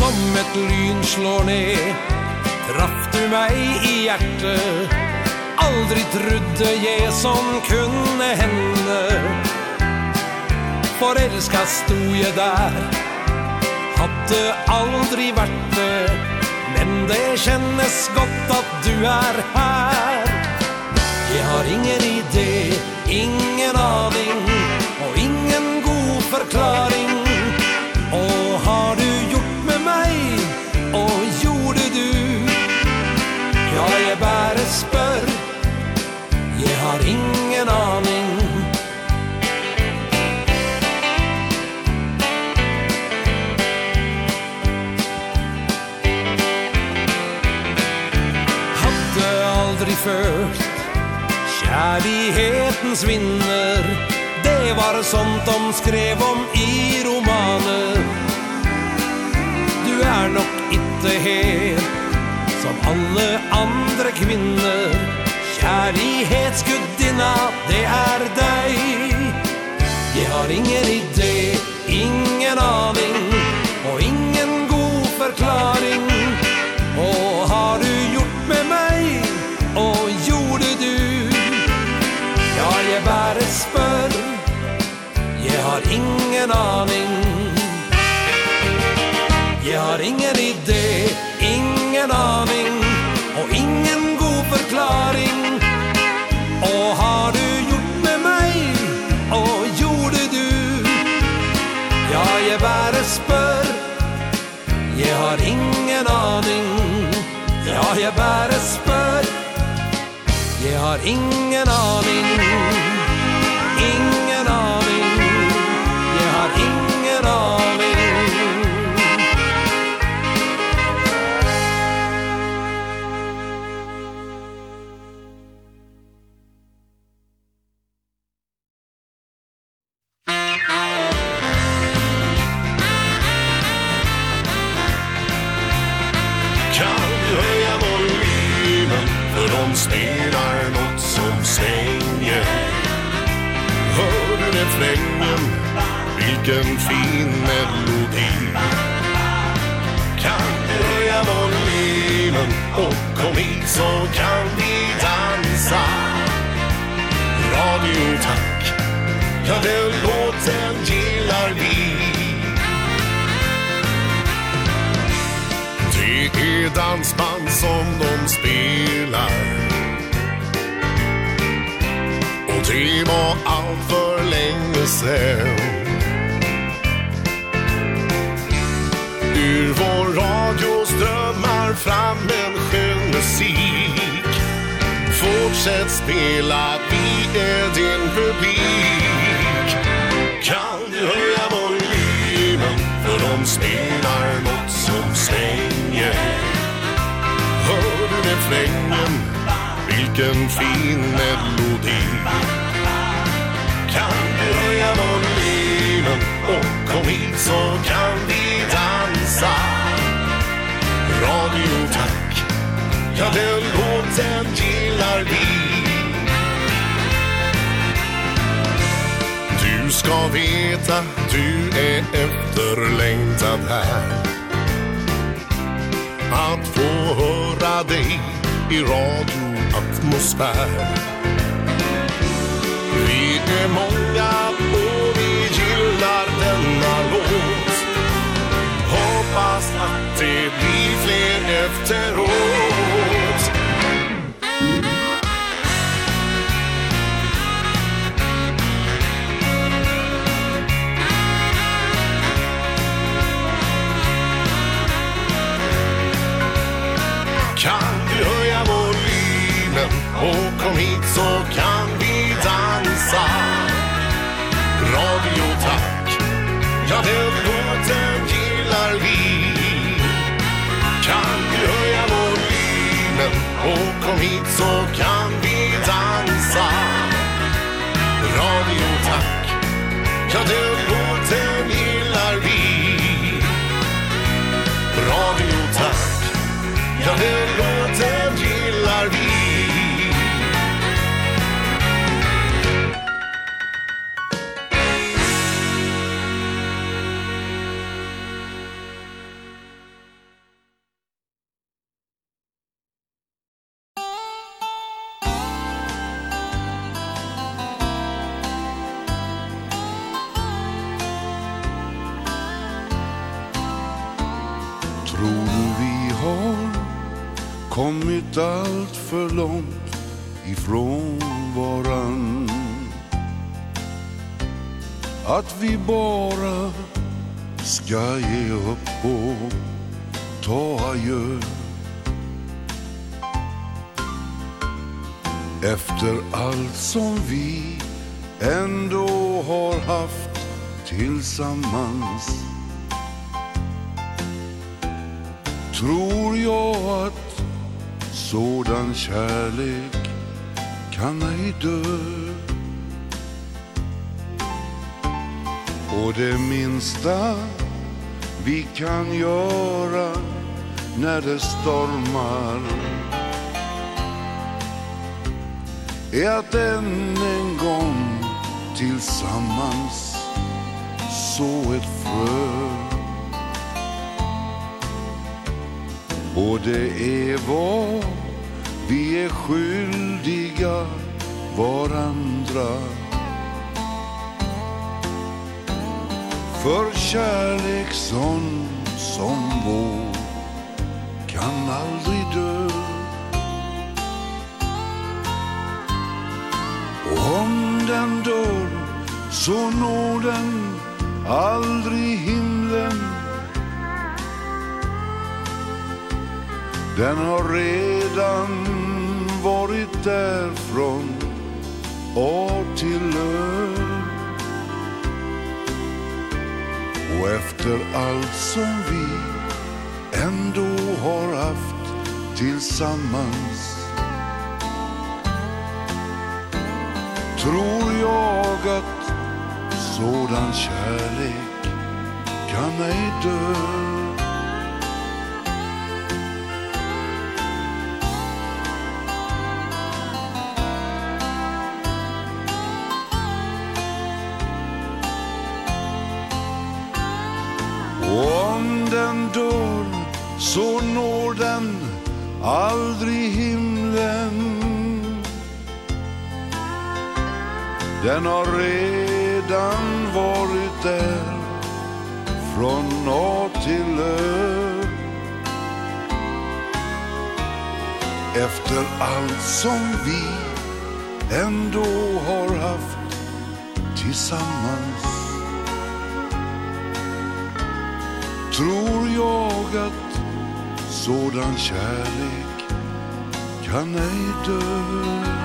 som ett lyn slår ned Traff du mig i hjertet. Aldri trodde jeg som kunne hende. Forelska sto jeg der Hadde aldri vært det. Men det kjennes godt at du er her. Jeg har ingen idé, ingen aning Og ingen god forklaring. ingen aning. Hadde aldri følt Kjærlighetens vinner. Det var sånt de skrev om i romaner. Du er nok ikke helt Som alle andre kvinner. Kärleksgudinna, det är dig. Jeg har ingen idé, ingen aning Och ingen god förklaring. Och har du gjort med mig Och gjorde du? Ja, jeg bara spør, Jag har ingen aning. Jag har ingen idé ingen aning. Ja, jeg bare spør. Jeg har ingen aning. vilken fin melodi. Kan höja volymen och kom hit så kan vi dansa. Radio tack, ja den låten gillar vi. Det är dansband som de spelar. Och det var allt för länge sen Ur vår radio strömmar fram en skön musik. Fortsätt spela, vi är din publik. Kan du höja volymen, för de spelar något som svänger Hör du refrängen, vilken fin melodi. Kan du höja volymen, och kom hit så kan vi dansa Radio tack. Ja den låten gillar vi. Du ska veta du är efterlängtad här. Att få höra dig i radioatmosfär Vi är många och vi gillar denna låt hoppas att det blir fler efteråt. Kan du höja volymen? Och kom hit så kan vi dansa. Radio tack, ja det Och kom hit så kan vi dansa. Radio tack. Ja den låten gillar vi. Radio tack. Ja den kommit allt för långt ifrån varann. Att vi bara ska ge upp och ta adjö. Efter allt som vi ändå har haft tillsammans. Tror jag att Sådan kärlek kan ej dö Och det minsta vi kan göra när det stormar är att än en gång tillsammans så ett frö Och det är vad vi är skyldiga varandra För kärlek sån som vår kan aldrig dö Och om den dör så når den aldrig himlen Den har redan varit där från år till år. Och efter allt som vi ändå har haft tillsammans. Tror jag att sådan kärlek kan ej dö. aldrig himlen Den har redan varit där Från norr till ö Efter allt som vi ändå har haft Tillsammans Tror jag att sådan kärlek kan ej dö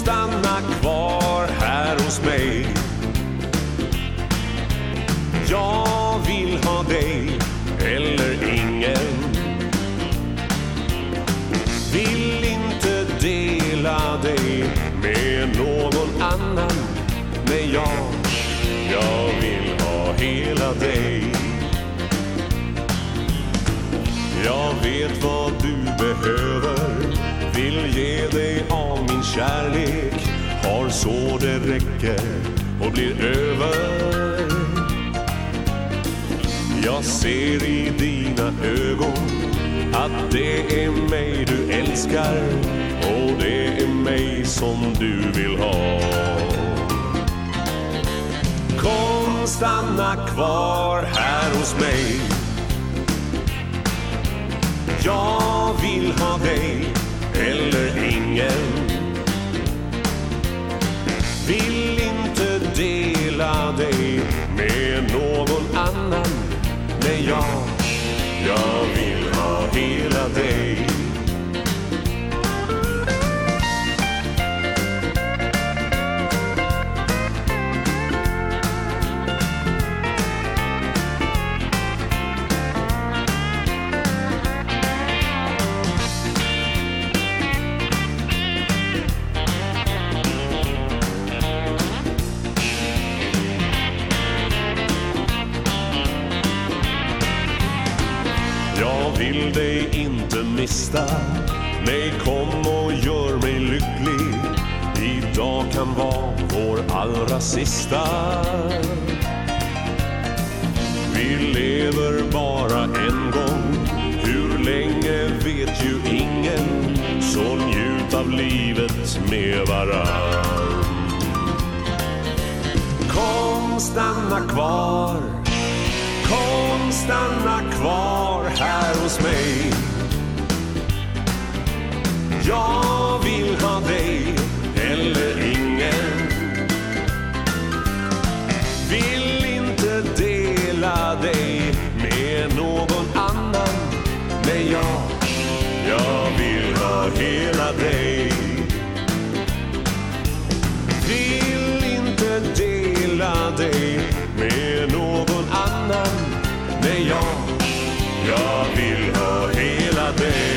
stanna kvar här hos mig. Jag vill ha dig eller ingen. Vill inte dela dig med någon annan Men jag, jag vill ha hela dig. Jag vet vad du behöver Vill ge dig av kärlek har så det räcker och blir över. Jag ser i dina ögon att det är mig du älskar och det är mig som du vill ha. Kom stanna kvar här hos mig. Jag vill ha dig eller ingen. jag. Jag vill ha hela mista. Nej, kom och gör mig lycklig. Idag kan vara vår allra sista. Vi lever bara en gång. Hur länge vet ju ingen. Så njut av livet med varann. Kom, stanna kvar. Kom, stanna kvar här hos mig. Jag vill ha dig eller ingen. Vill inte dela dig med någon annan. Nej, jag, jag vill ha hela dig. Vill inte dela dig med någon annan. Nej, jag, jag vill ha hela dig.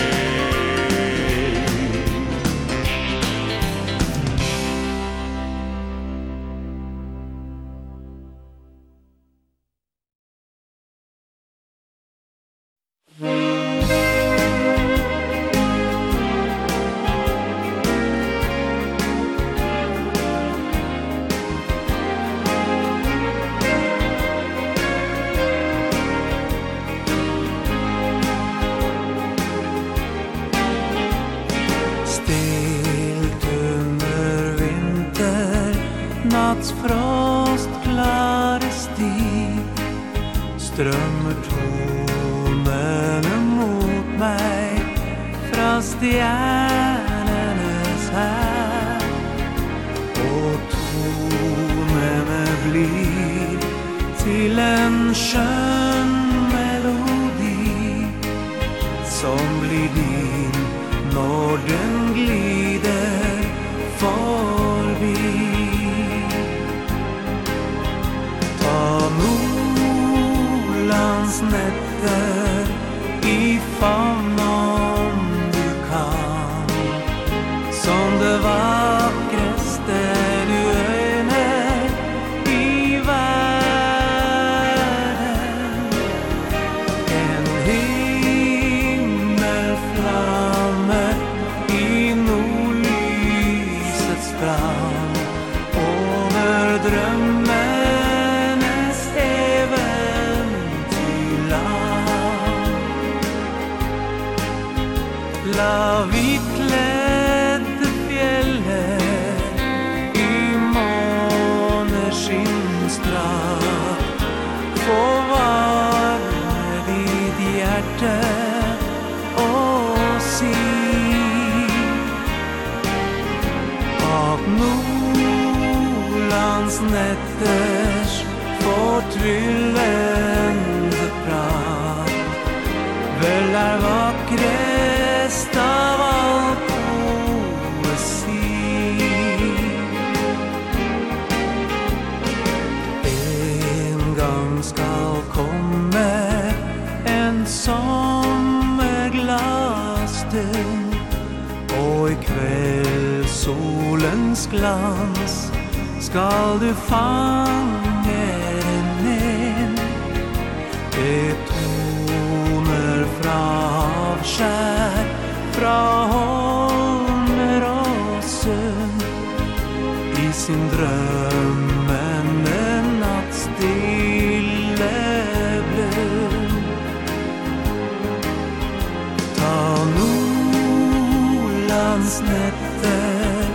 hans nätter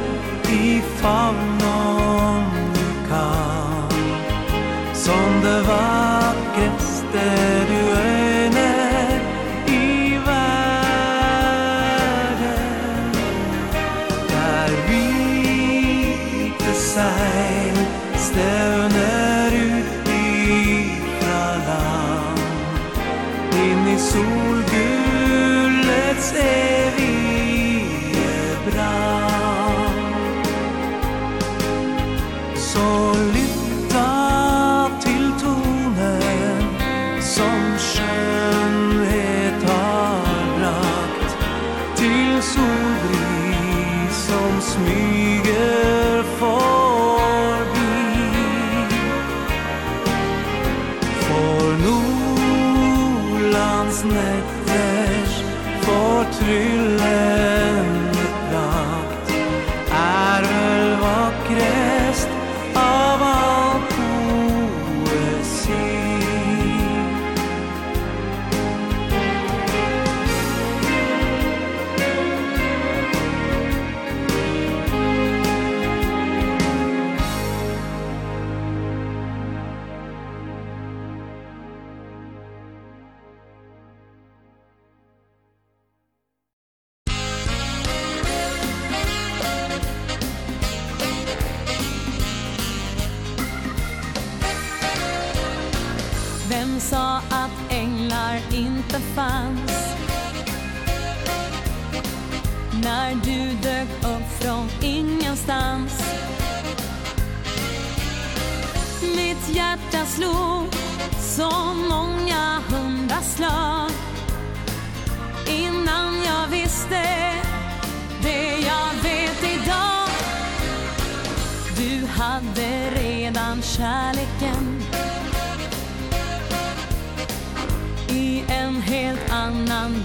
i famn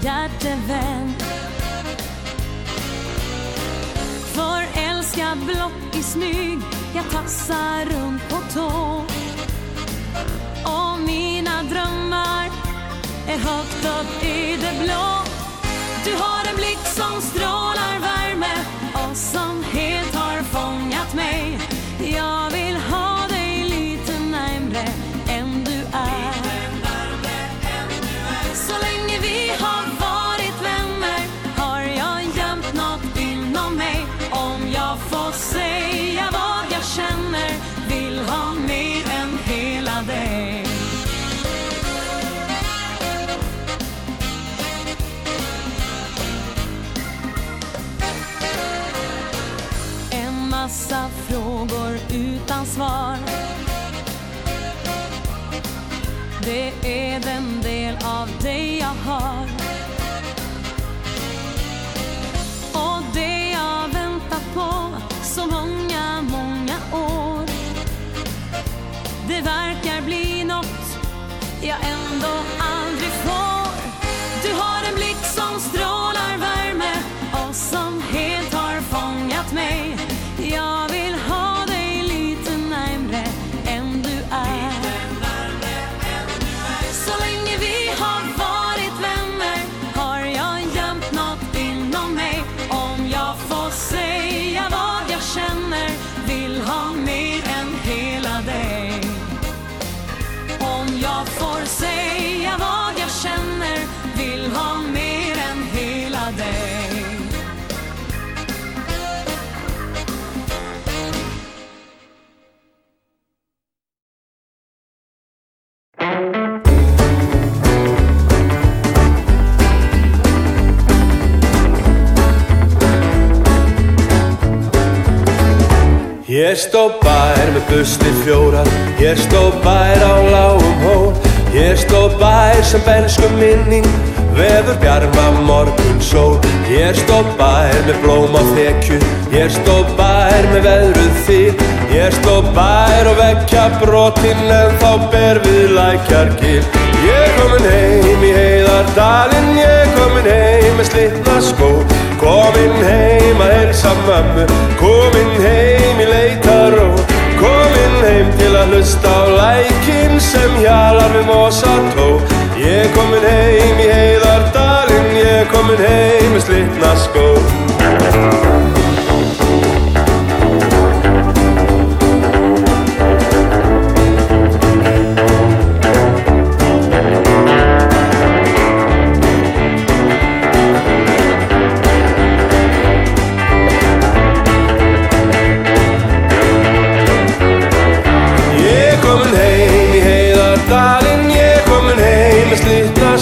hjärtevän. För älskar blott i smyg Jag tassar runt på tå. Och mina drömmar Är högt upp i det blå. Du har en blick som strålar. svar. Det är den del av dig stóð bær með busti fjórar Hér stóð bær á lágum hól. Hér stóð bær sem bensku minning Vefur bjarma morgun sól. Hér stóð bær með blóm á þekju Hér stóð bær með veðruð þýr Hér stóð bær og vekja brotin En þá ber við lækjar gil Ég komin heim í heiðardalinn Ég komin heim með slitna skól Kom inn heim og helsa mamma Kom inn heim i leitar og Kom inn heim til að hlusta á lækin Sem hjalar við mosa tó. Ég komin heim í heiðardalinn Ég komin heim í slitna skó. Música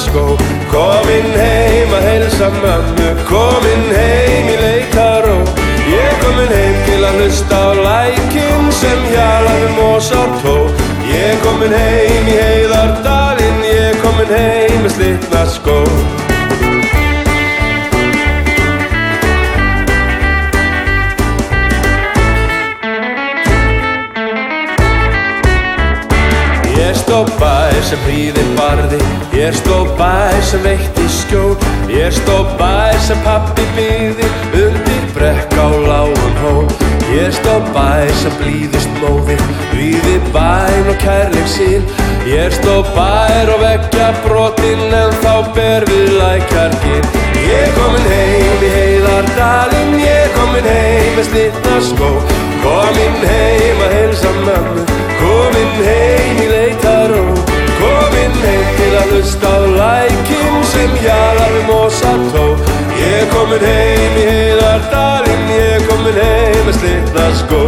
Skov Kom in heim og helsa mömmu. Kom in heim i leikar og Jeg kom heim til að hlusta á lækin Sem hjalaði mosar tó. Ég kom in heim í heiðardalinn. Ég kom komin heim með slitna skov stoppa er sem fríðin barði. Ég stó bær sem veitti skjól. Ég stó bær sem pappi byði Undir brekk á lágum hól. Ég stó bær sem blíðist blóði Blíði bæn og kærleik sín. Ég stó bær og vekja brotin En þá ber við lækargin Ég komin heim í heiðardalinn. Ég komin heim með slitna skó. Komin heim að heilsa mamma Komin heim í leitaró rustar Leikin sem jarar mosa tó. Ég er komin heim í heilardalinn Ég er komin heim með slitna skó.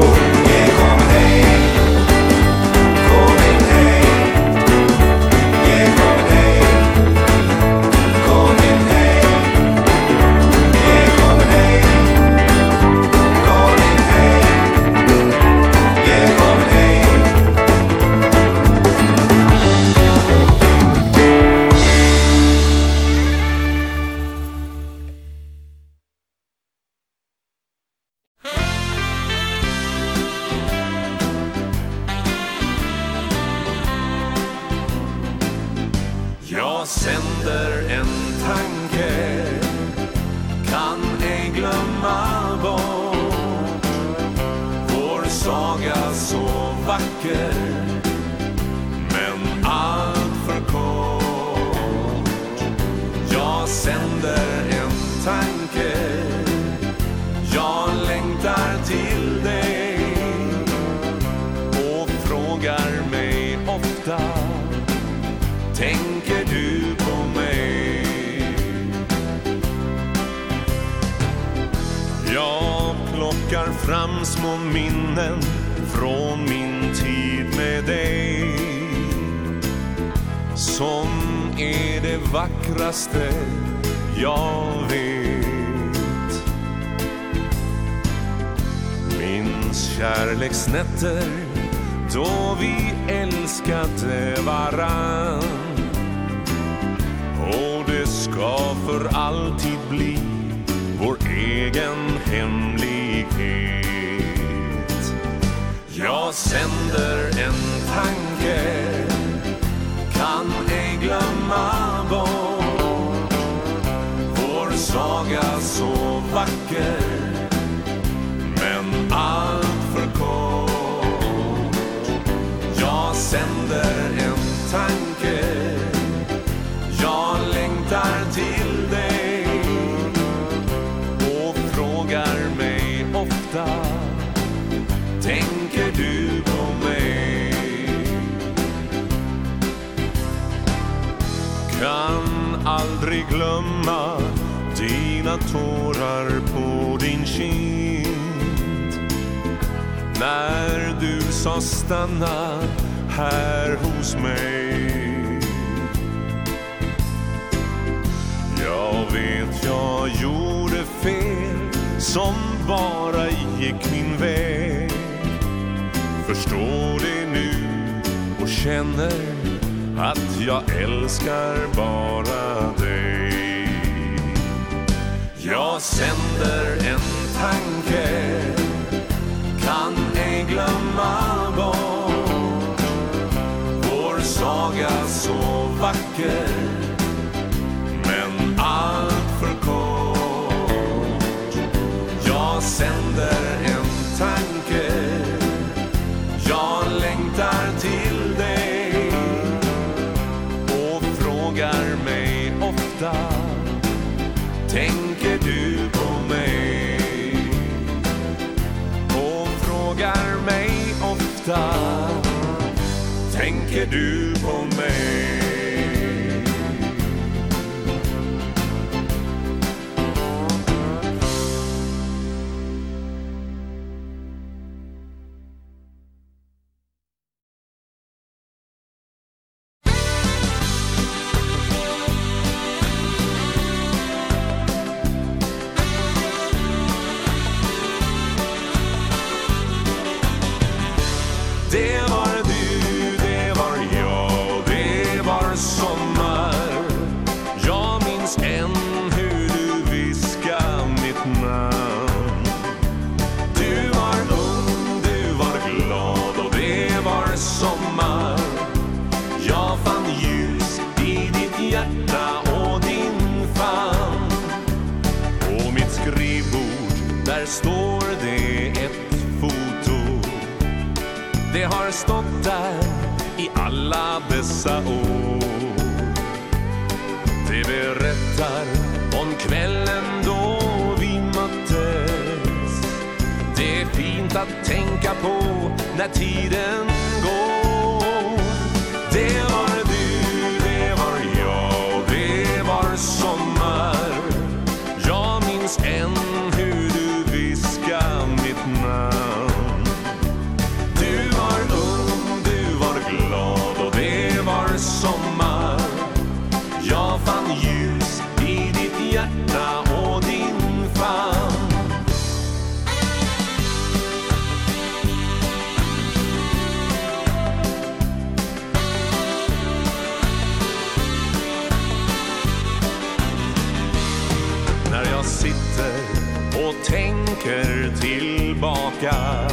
tillbaka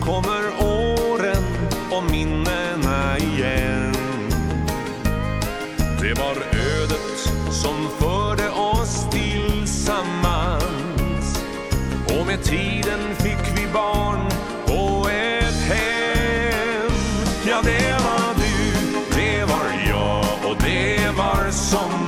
Kommer åren och minnena igen. Det var ödet som förde oss tillsammans. Och med tiden fick vi barn och ett hem. Ja, det var du, det var jag och det var som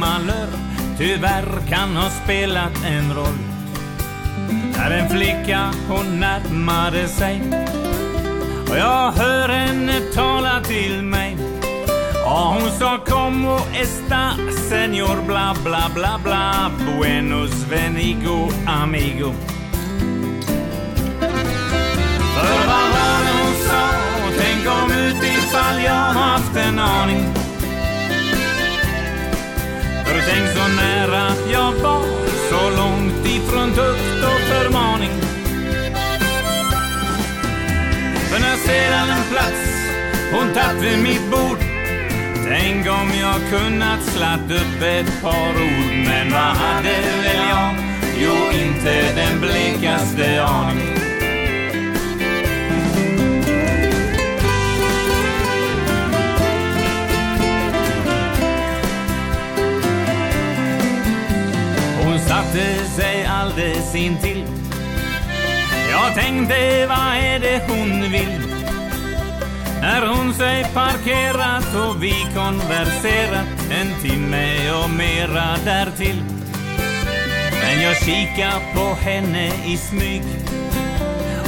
malör. Tyvärr kan ha spelat en roll. När en flicka hon närmade sig. Och jag hör henne tala till mig. Ja, hon sa como esta señor bla bla bla bla. Buenos venigo amigo. För vad var det hon sa? Tänk om utifall jag haft en aning. För tänk så nära jag var Så långt ifrån tukt och förmaning. För när sedan en plats Hon tatt vid mitt bord Tänk om jag kunnat slatt upp ett par ord. Men vad hade väl jag? Jo, inte den blekaste aning. satte sig alldeles intill Jag tänkte, vad är det hon vill? När hon sig parkerat och vi konverserat En timme och mera därtill Men jag kika på henne i smyg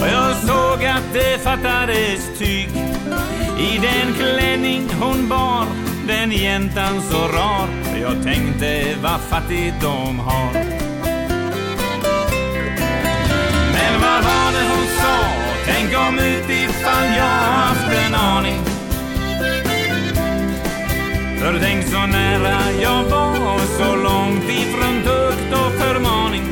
Och jag såg att det fattades tyg. I den klänning hon bar Den jäntan så rar Jag tänkte vad fattigt de har. var det hon sa Tänk om utifall jag haft en aning För tänk så nära jag var Så långt ifrån tukt och förmaning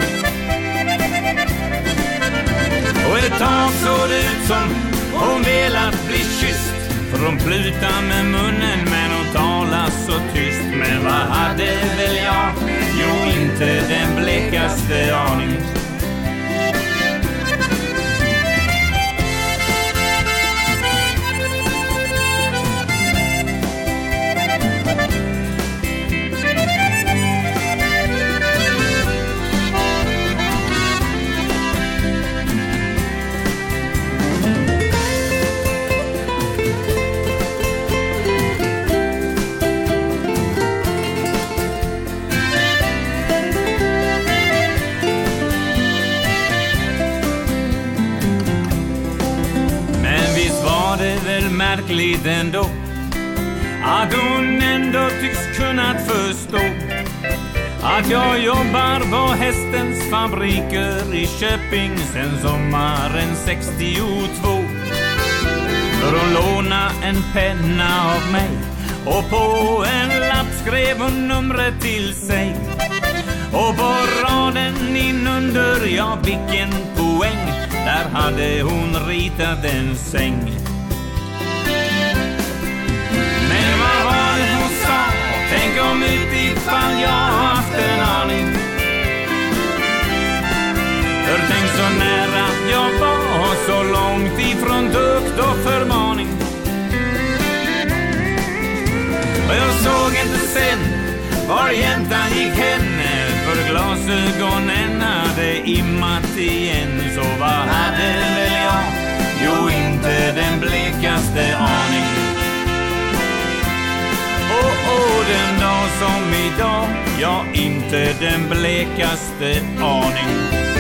Och ett tag såg det ut som Hon velat bli kysst För hon pluta med munnen Men hon tala så tyst. Men vad hade väl jag? Jo inte den blekaste aning. är glid då. Att hon ändå tycks kunnat förstå Att jag jobbar på hästens fabriker i Köping sen sommaren 62 För hon låna en penna av mig Och på en lapp skrev hon numret till sig. Och på raden inunder, ja vilken poäng. Där hade hon ritat en säng. Tänk om mitt ifall jag haft en aning. För tänk så nära jag var Så långt ifrån dukt och förmaning. Och jag såg inte sen Var jäntan gick henne För glasögonen hade immat igen. Så vad hade väl jag? Jo, inte den blekaste aning. Och den dag som idag Jag inte den blekaste aning.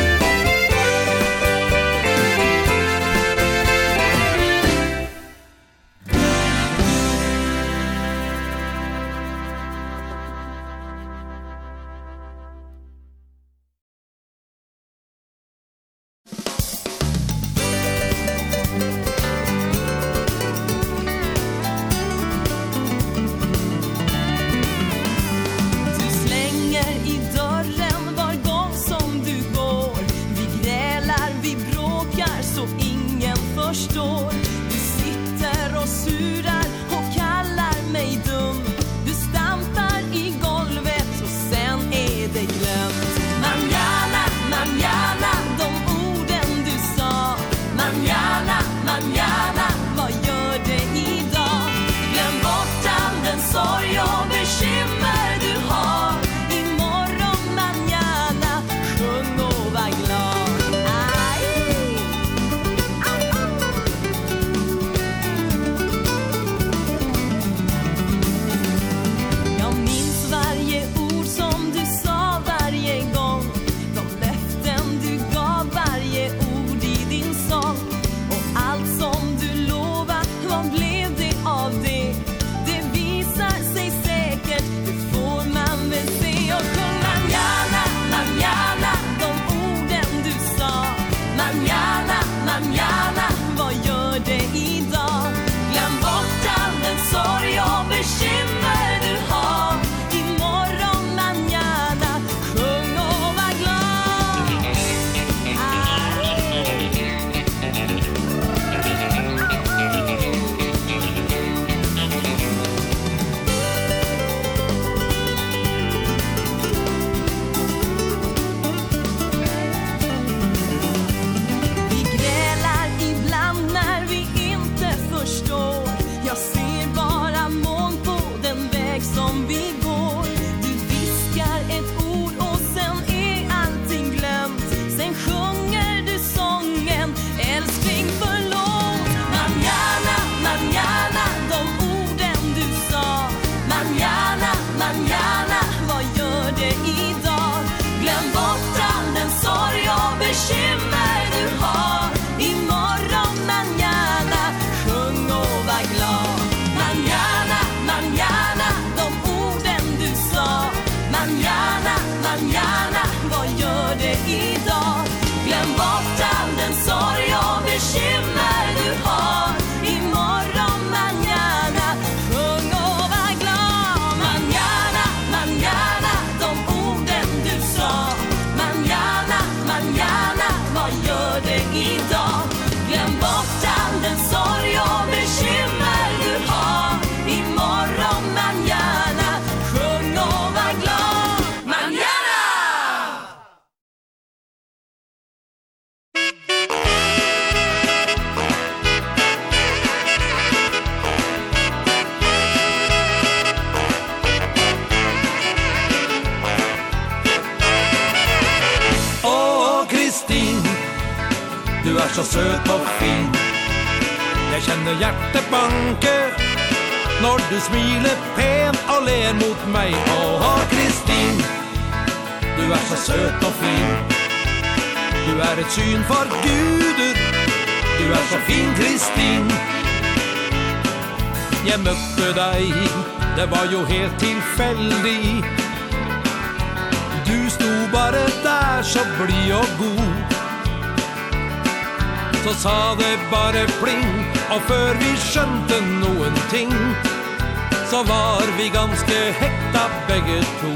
var vi ganske hekta begge to.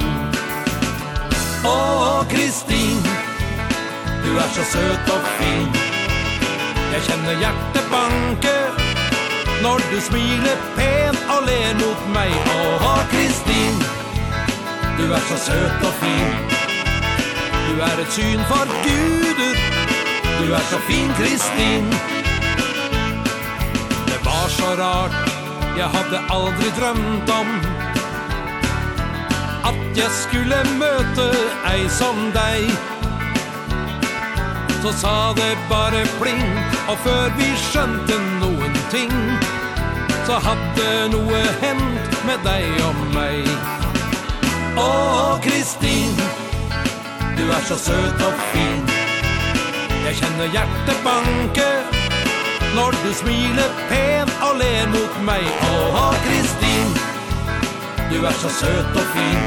Åh, Kristin, du er så søt og fin. Jeg kjenner hjertet banke Når du smiler pen og ler mot meg. Åh, Kristin, du er så søt og fin. Du er et syn for guder. Du er så fin, Kristin. Det var så rart jeg hadde aldri drømt om At jeg skulle møte ei som deg. Så sa det bare pling Og før vi skjønte noen ting Så hadde noe hent med deg og meg. Åh, Kristin Du er så søt og fin. Jeg kjenner hjertet banke Når du smiler pen og ler mot meg. Åh, Kristin Du er så søt og fin.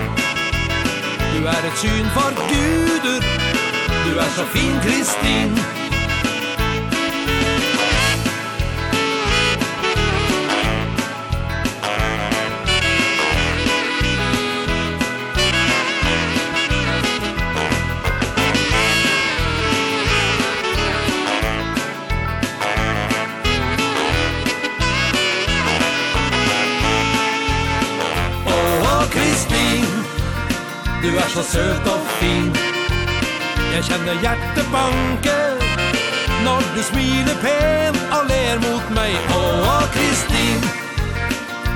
Du er et syn for guder. Du er så fin Kristin. søt og fin. Jag känner hjertet banke När du smiler pen och ler mot mig Åh, Kristin.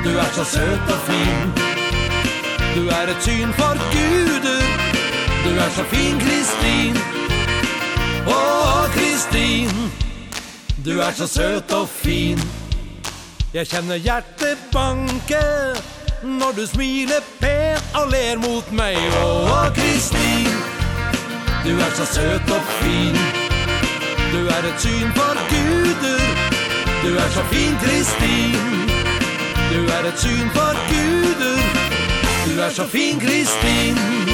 Du är så söt och fin. Du är ett syn för guder. Du är så fin, Kristin. Åh, Kristin. Du är så söt och fin. Jag känner hjertet banke När du smiler pen og ler mot meg Åh, oh, Kristin Du er så søt og fin. Du er et syn for guder Du er så fin, Kristin. Du er et syn for guder Du er så fin, Kristin.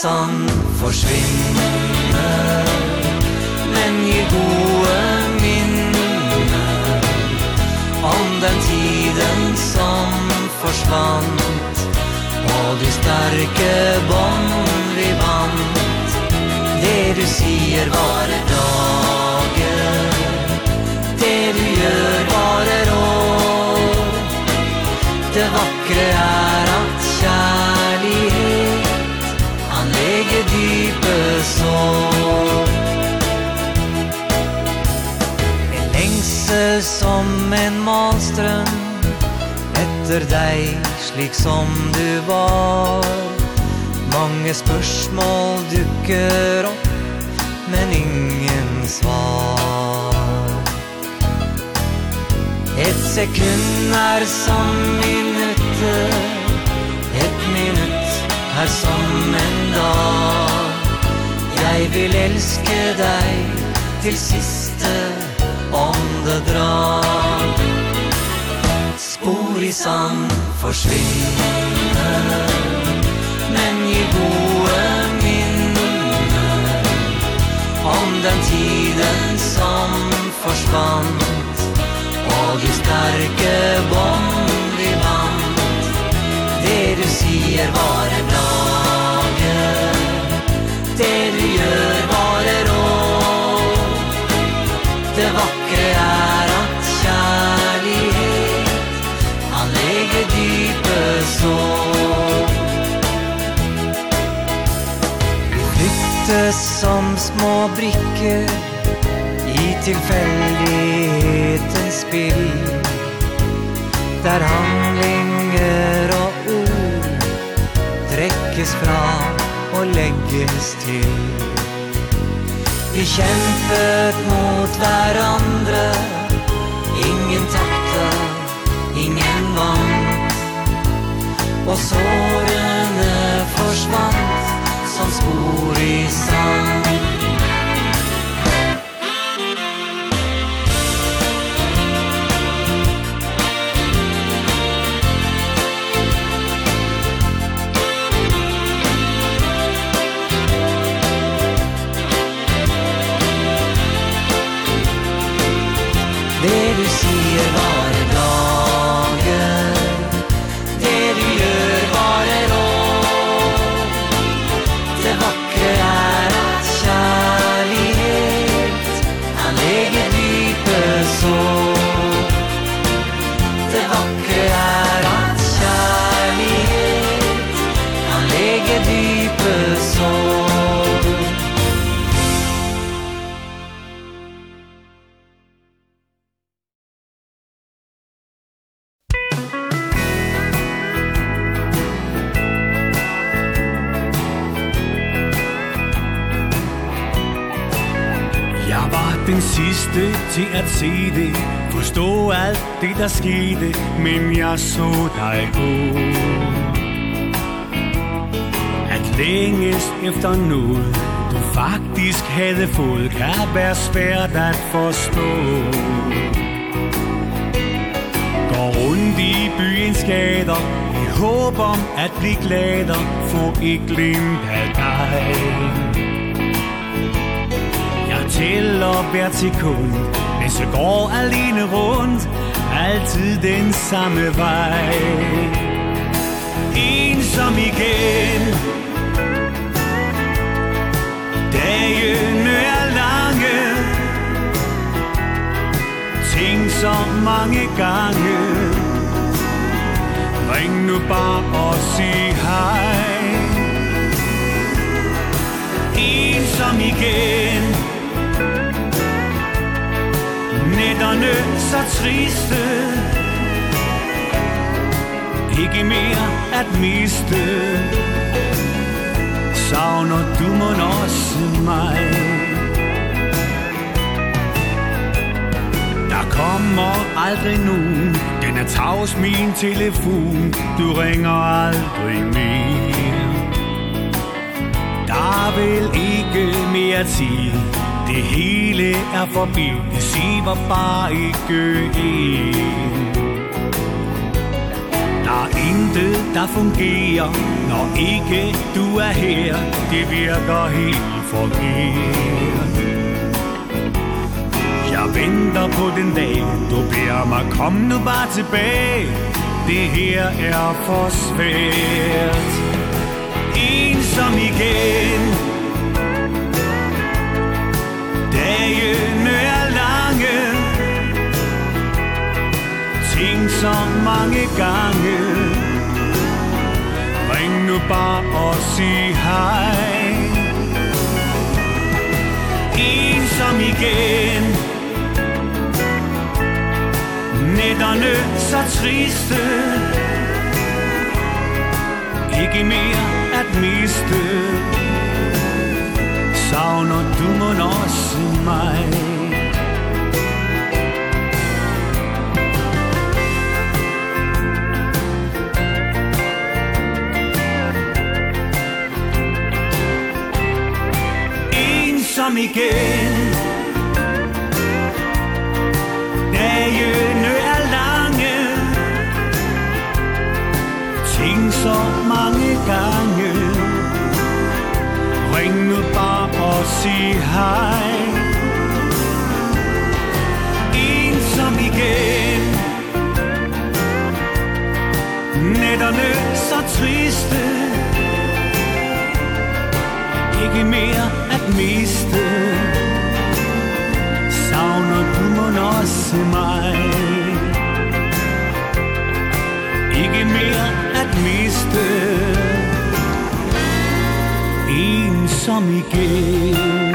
song för dig slik som du var. Mange spørsmål dukker opp Men ingen svar. Et sekund er som minutter Et minutt er som en dag. Jeg vil elske deg til siste åndedrag. det Spor i sand försvinner Men i gode minnen Om den tiden som försvann Och de starke bond vi vant. Det du sier var en lage Det du gjør såg Vi flyttes som små brikker I tilfeldighetens spill Der handlinger og ord Trekkes fra og legges til. Vi kjempet mot hverandre Ingen takk Og sårene forsvant som spor i sand. Ты доскиды меня судайку At længes efter nu Du faktisk havde fod Kan være svært at forstå. Går rundt i byens gader I håb om at blive glader Få ikke glimt af dig. Jeg tæller hver sekund Men så går alene rundt Altid den samme vej. Ensom igen. Dagene er lange. Ting så mange gange. Ring nu bare og sig hej Ensom igen. Øjnene så triste Ikke mere at miste Savner du mon også mig. Der kommer aldrig nogen. Den er tavs min telefon. Du ringer aldrig mere. Der vil ikke mere tid. Det hele er forbi Det siver bare ikke en. Der er intet, der fungerer Når ikke du er her. Det virker helt forkert. Jeg venter på den dag Du beder mig, kom nu bare tilbage. Det her er for svært. Ensom igen så mange gange Ring nu bare og sig hej. Ensom igen. Nætterne så triste. Ikke mere at miste. Savner du mon også mig? fram igen. Det er nu lange. Ting så mange gange. Ring nu bare og sig hej. Ensom igen. Nætterne så triste Ikke mere et miste. Savner du mon også mig. Ikke mere at miste. En som igen.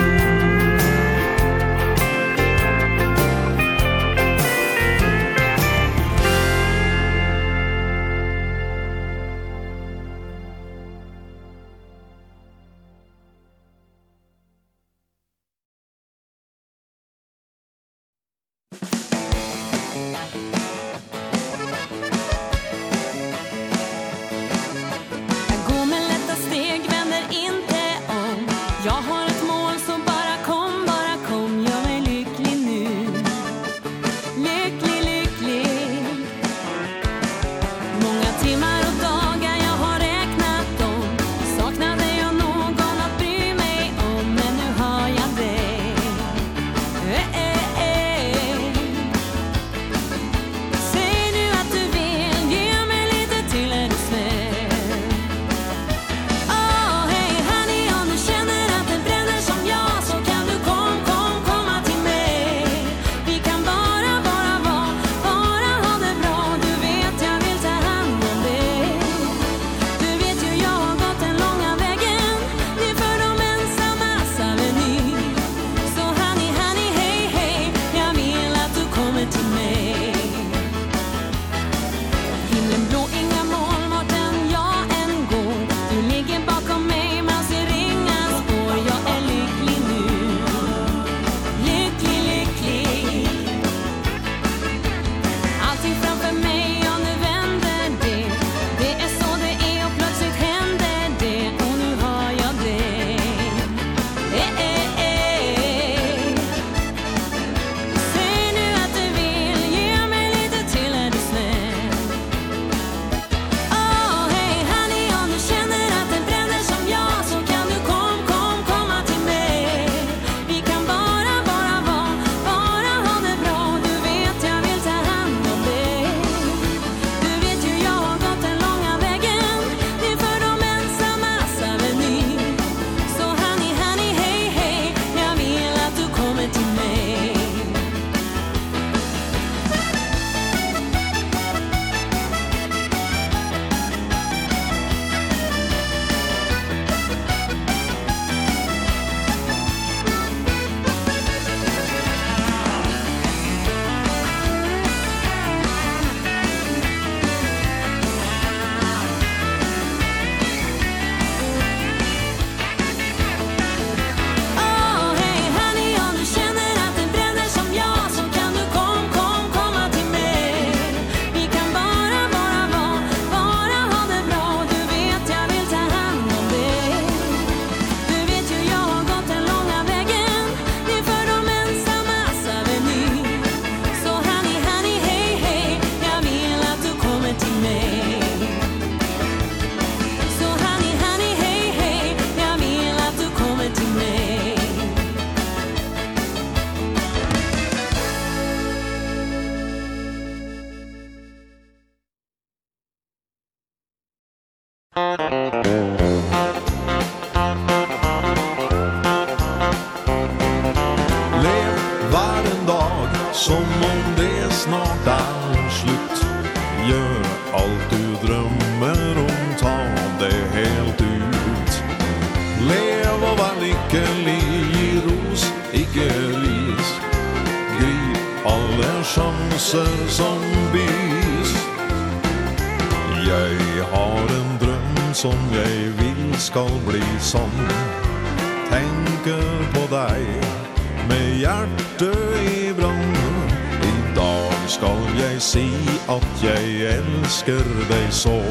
älskar dig så.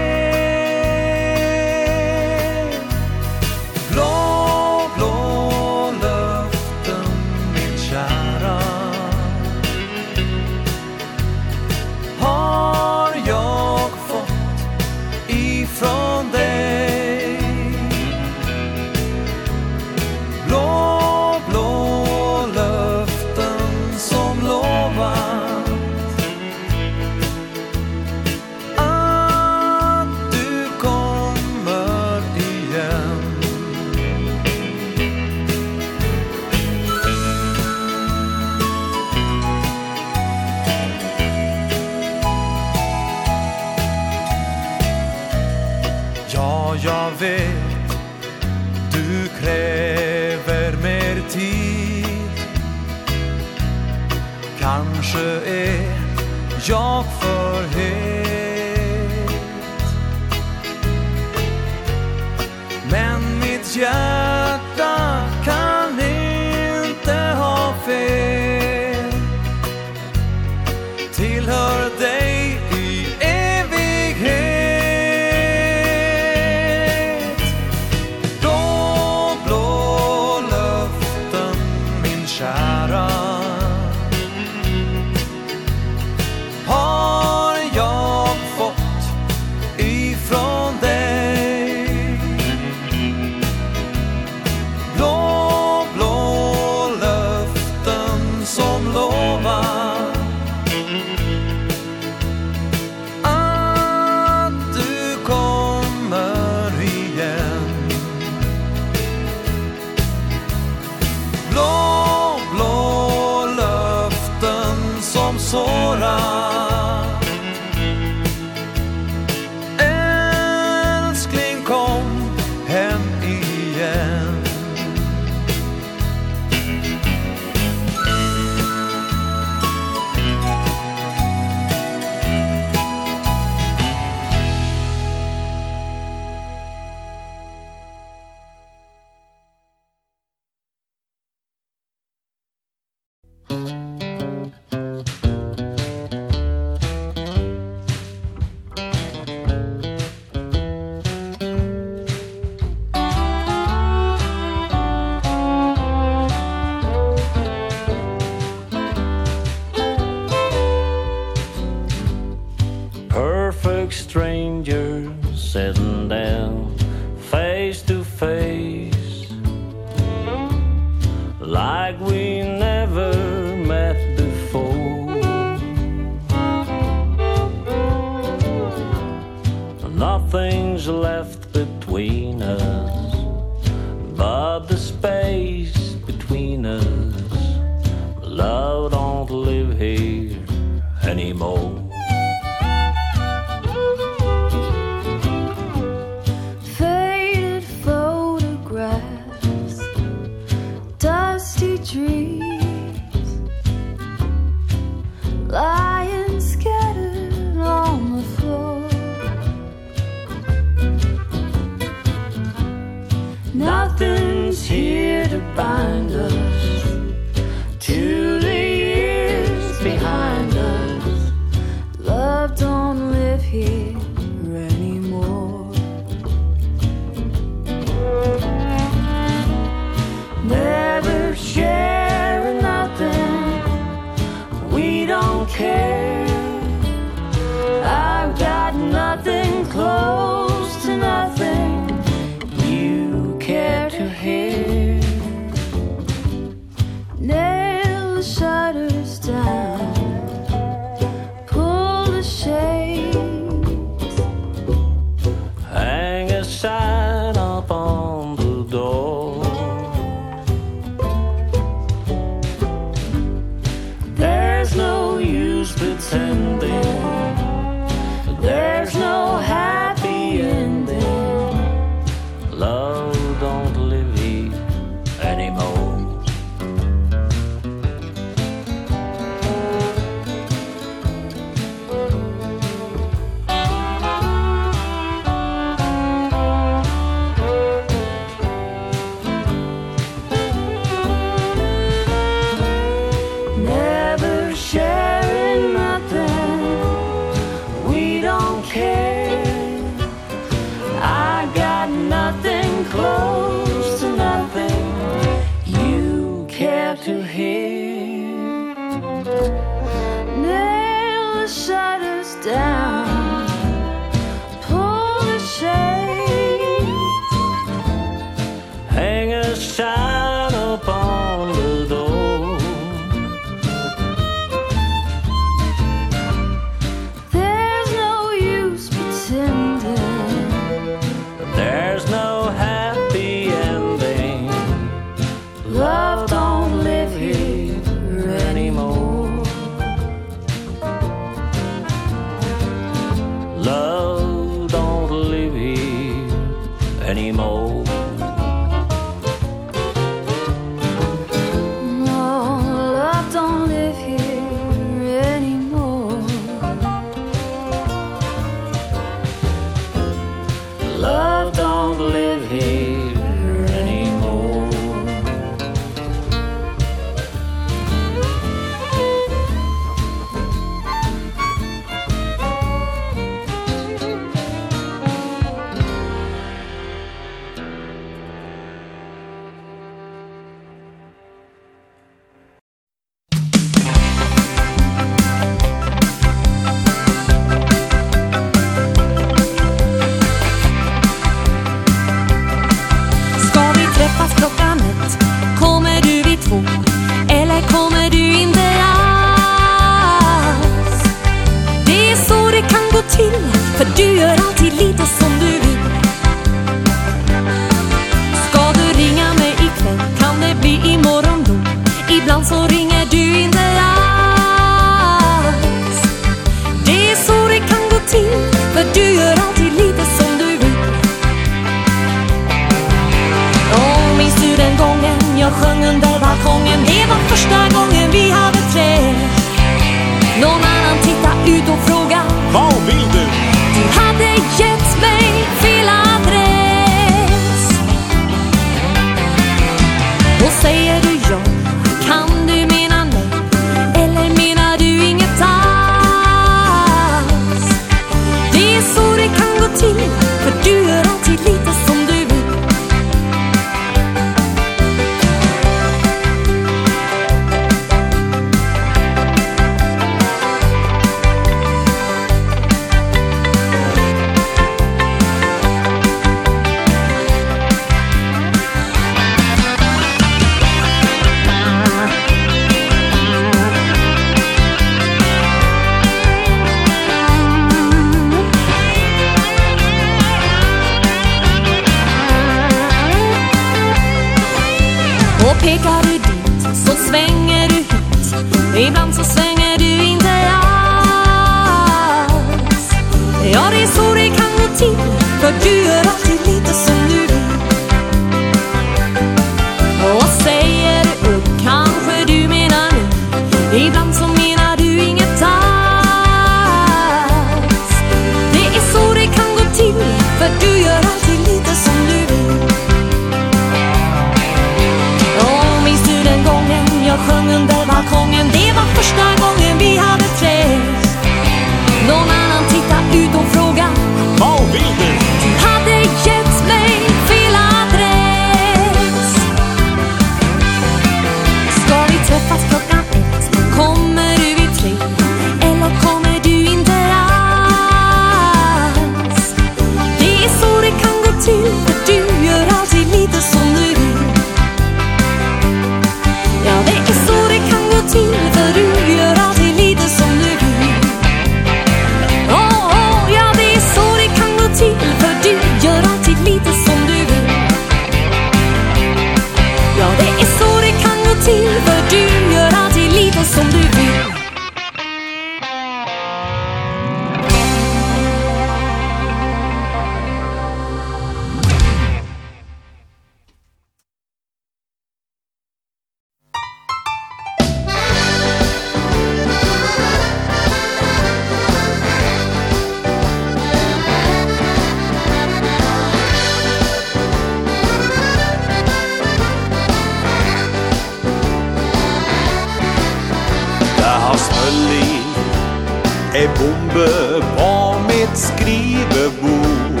en bombe på mitt skrivebord.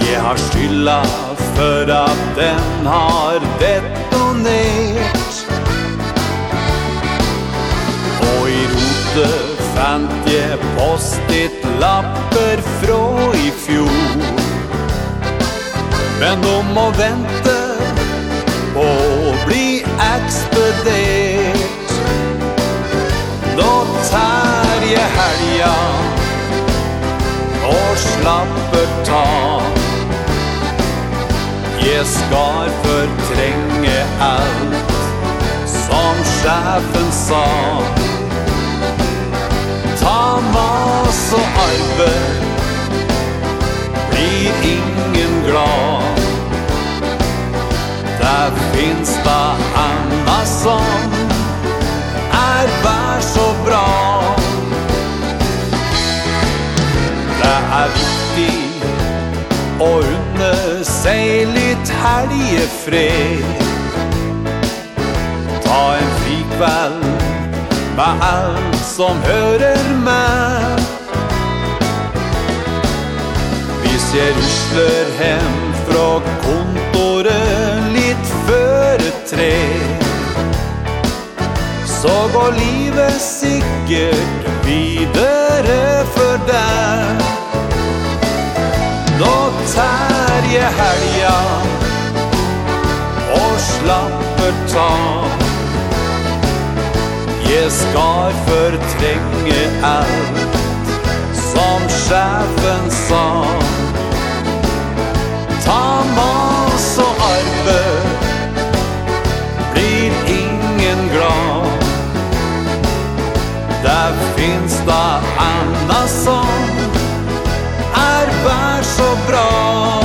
Jeg har skylda för att den har detonert. Och i rotet fant jeg postit lapper fra i fjor. Men de må vente på å bli ekspedert. Då tär jag helga Och slapper ta Jag skar förtränge allt Som chefen sa. Ta mas och arve Blir ingen glad. Där finns det annars som seiligt helgefred Ta en frikväll med alt som hører med. Vi ser usler hem fra kontoret litt før et tre. Så går livet sikkert videre for deg. Nå tar varje helga och slapper ta. Jeg skal fortrenge alt som sjefen sa. Ta mas og arve blir ingen glad. Der finns da anna som er vær så bra.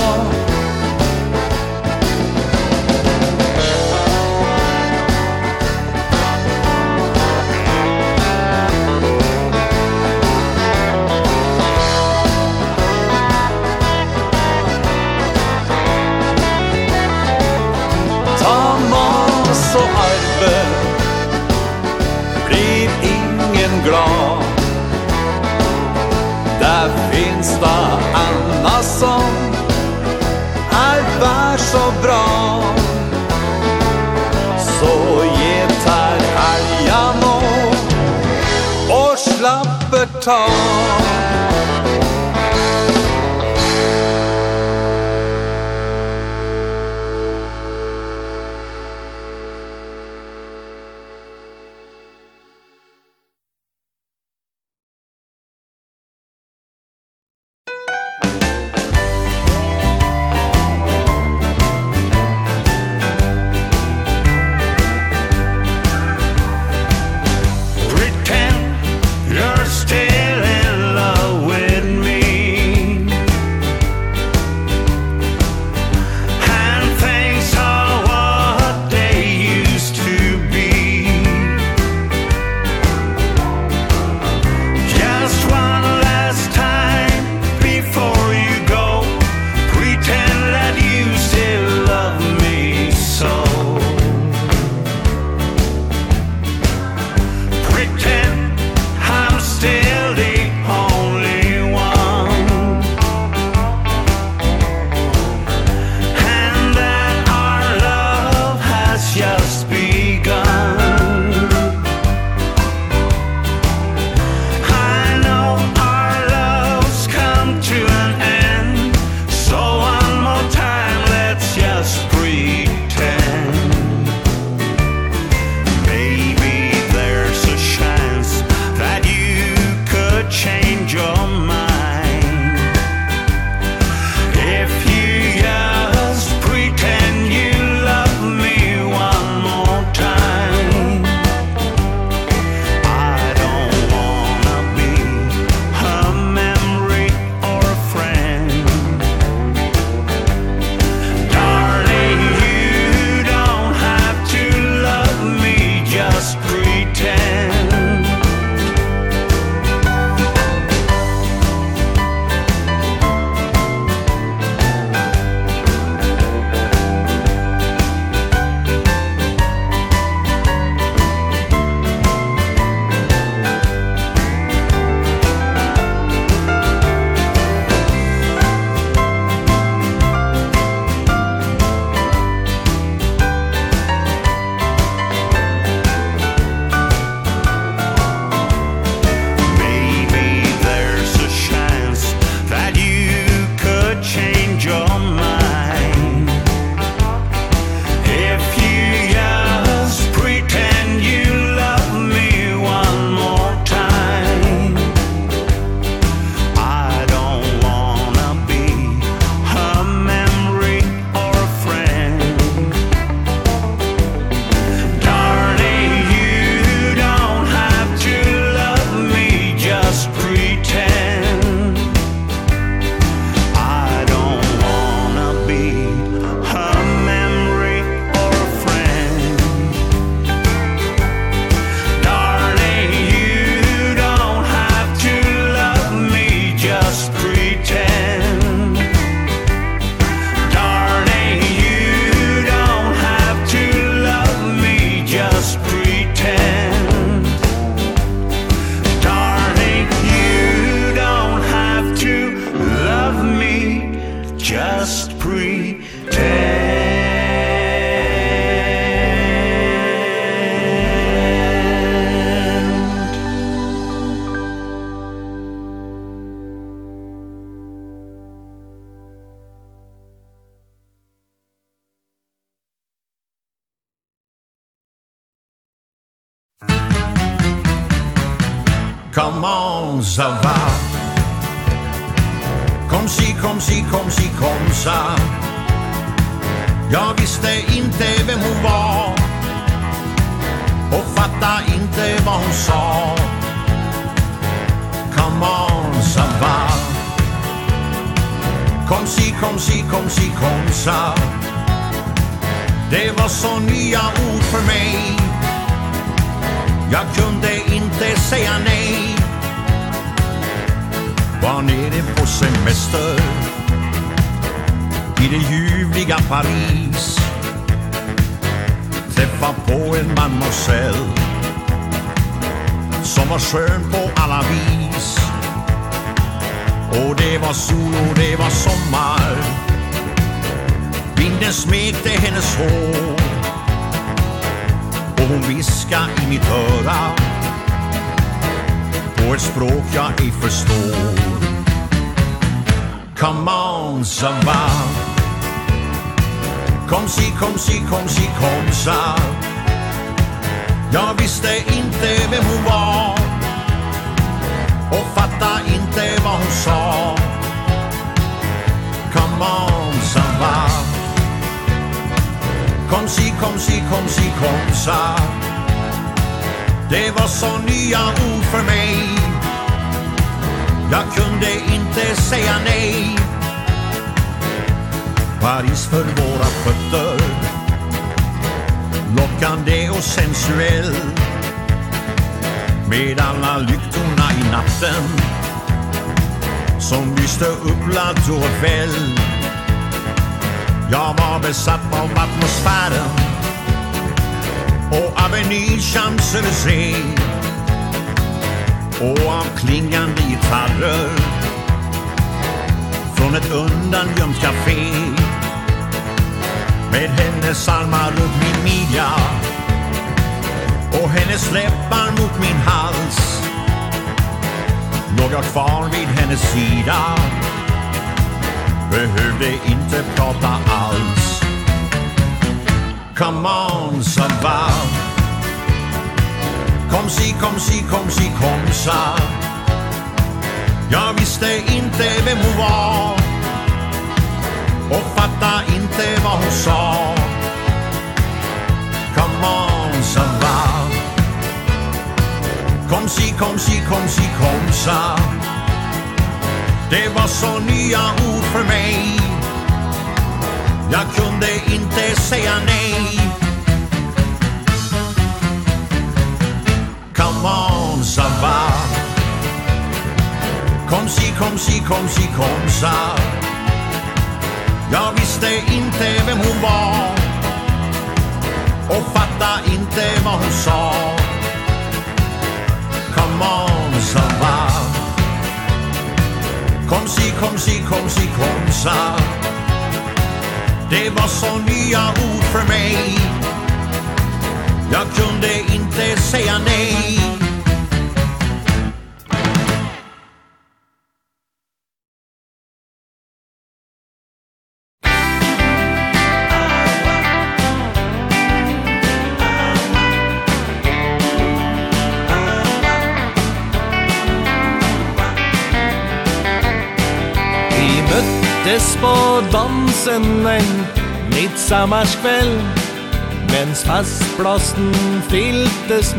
så bra. Så getar helgen nå Og slapper tak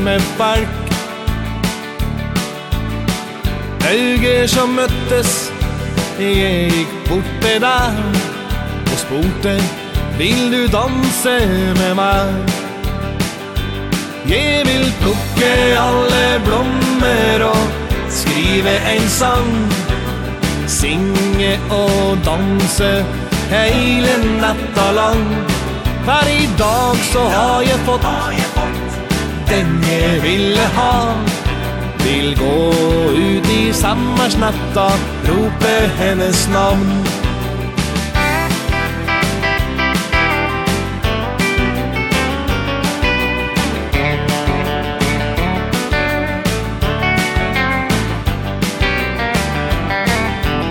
med bark Øyger som møttes Jeg gikk bort til deg Og spurte Vil du danse med meg? Jeg vil plukke alle blommer Og skrive en sang Singe og danse Hele natta lang For i dag så har jeg fått den jag ville ha. Vill gå ut i sommars natt och ropa hennes namn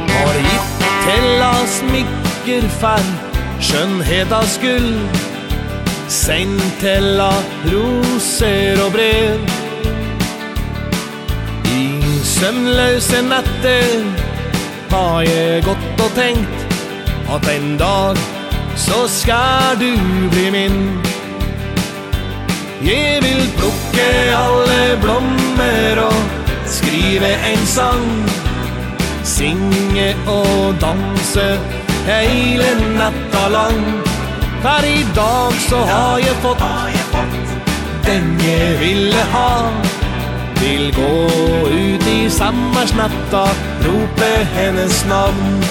Har gitt till oss mycket fan Skönhet av skuld. Centella, rosor och brev. I sömnlösa natten har jag gått och tänkt Att en dag så ska du bli min. Jeg vil plukke alle blommer og skrive en sang Synge og danse hele natta langt För idag så har jag fått Den jag ville ha. Vill gå ut i samma snatta Rope hennes namn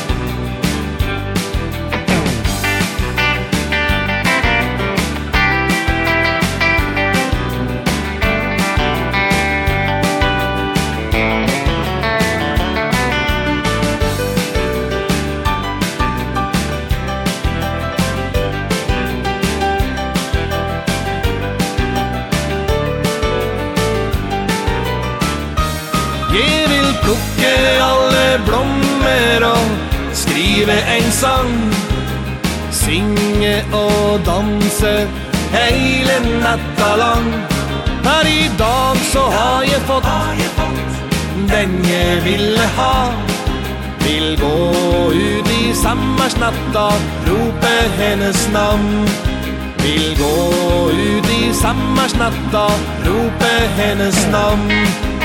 sang Synge og danse Hele natta lang. Her i dag så har jeg fått Den jeg ville ha. Vil gå ut i sammarsnatta Rope hennes namn Vil gå ut i sammarsnatta Rope hennes namn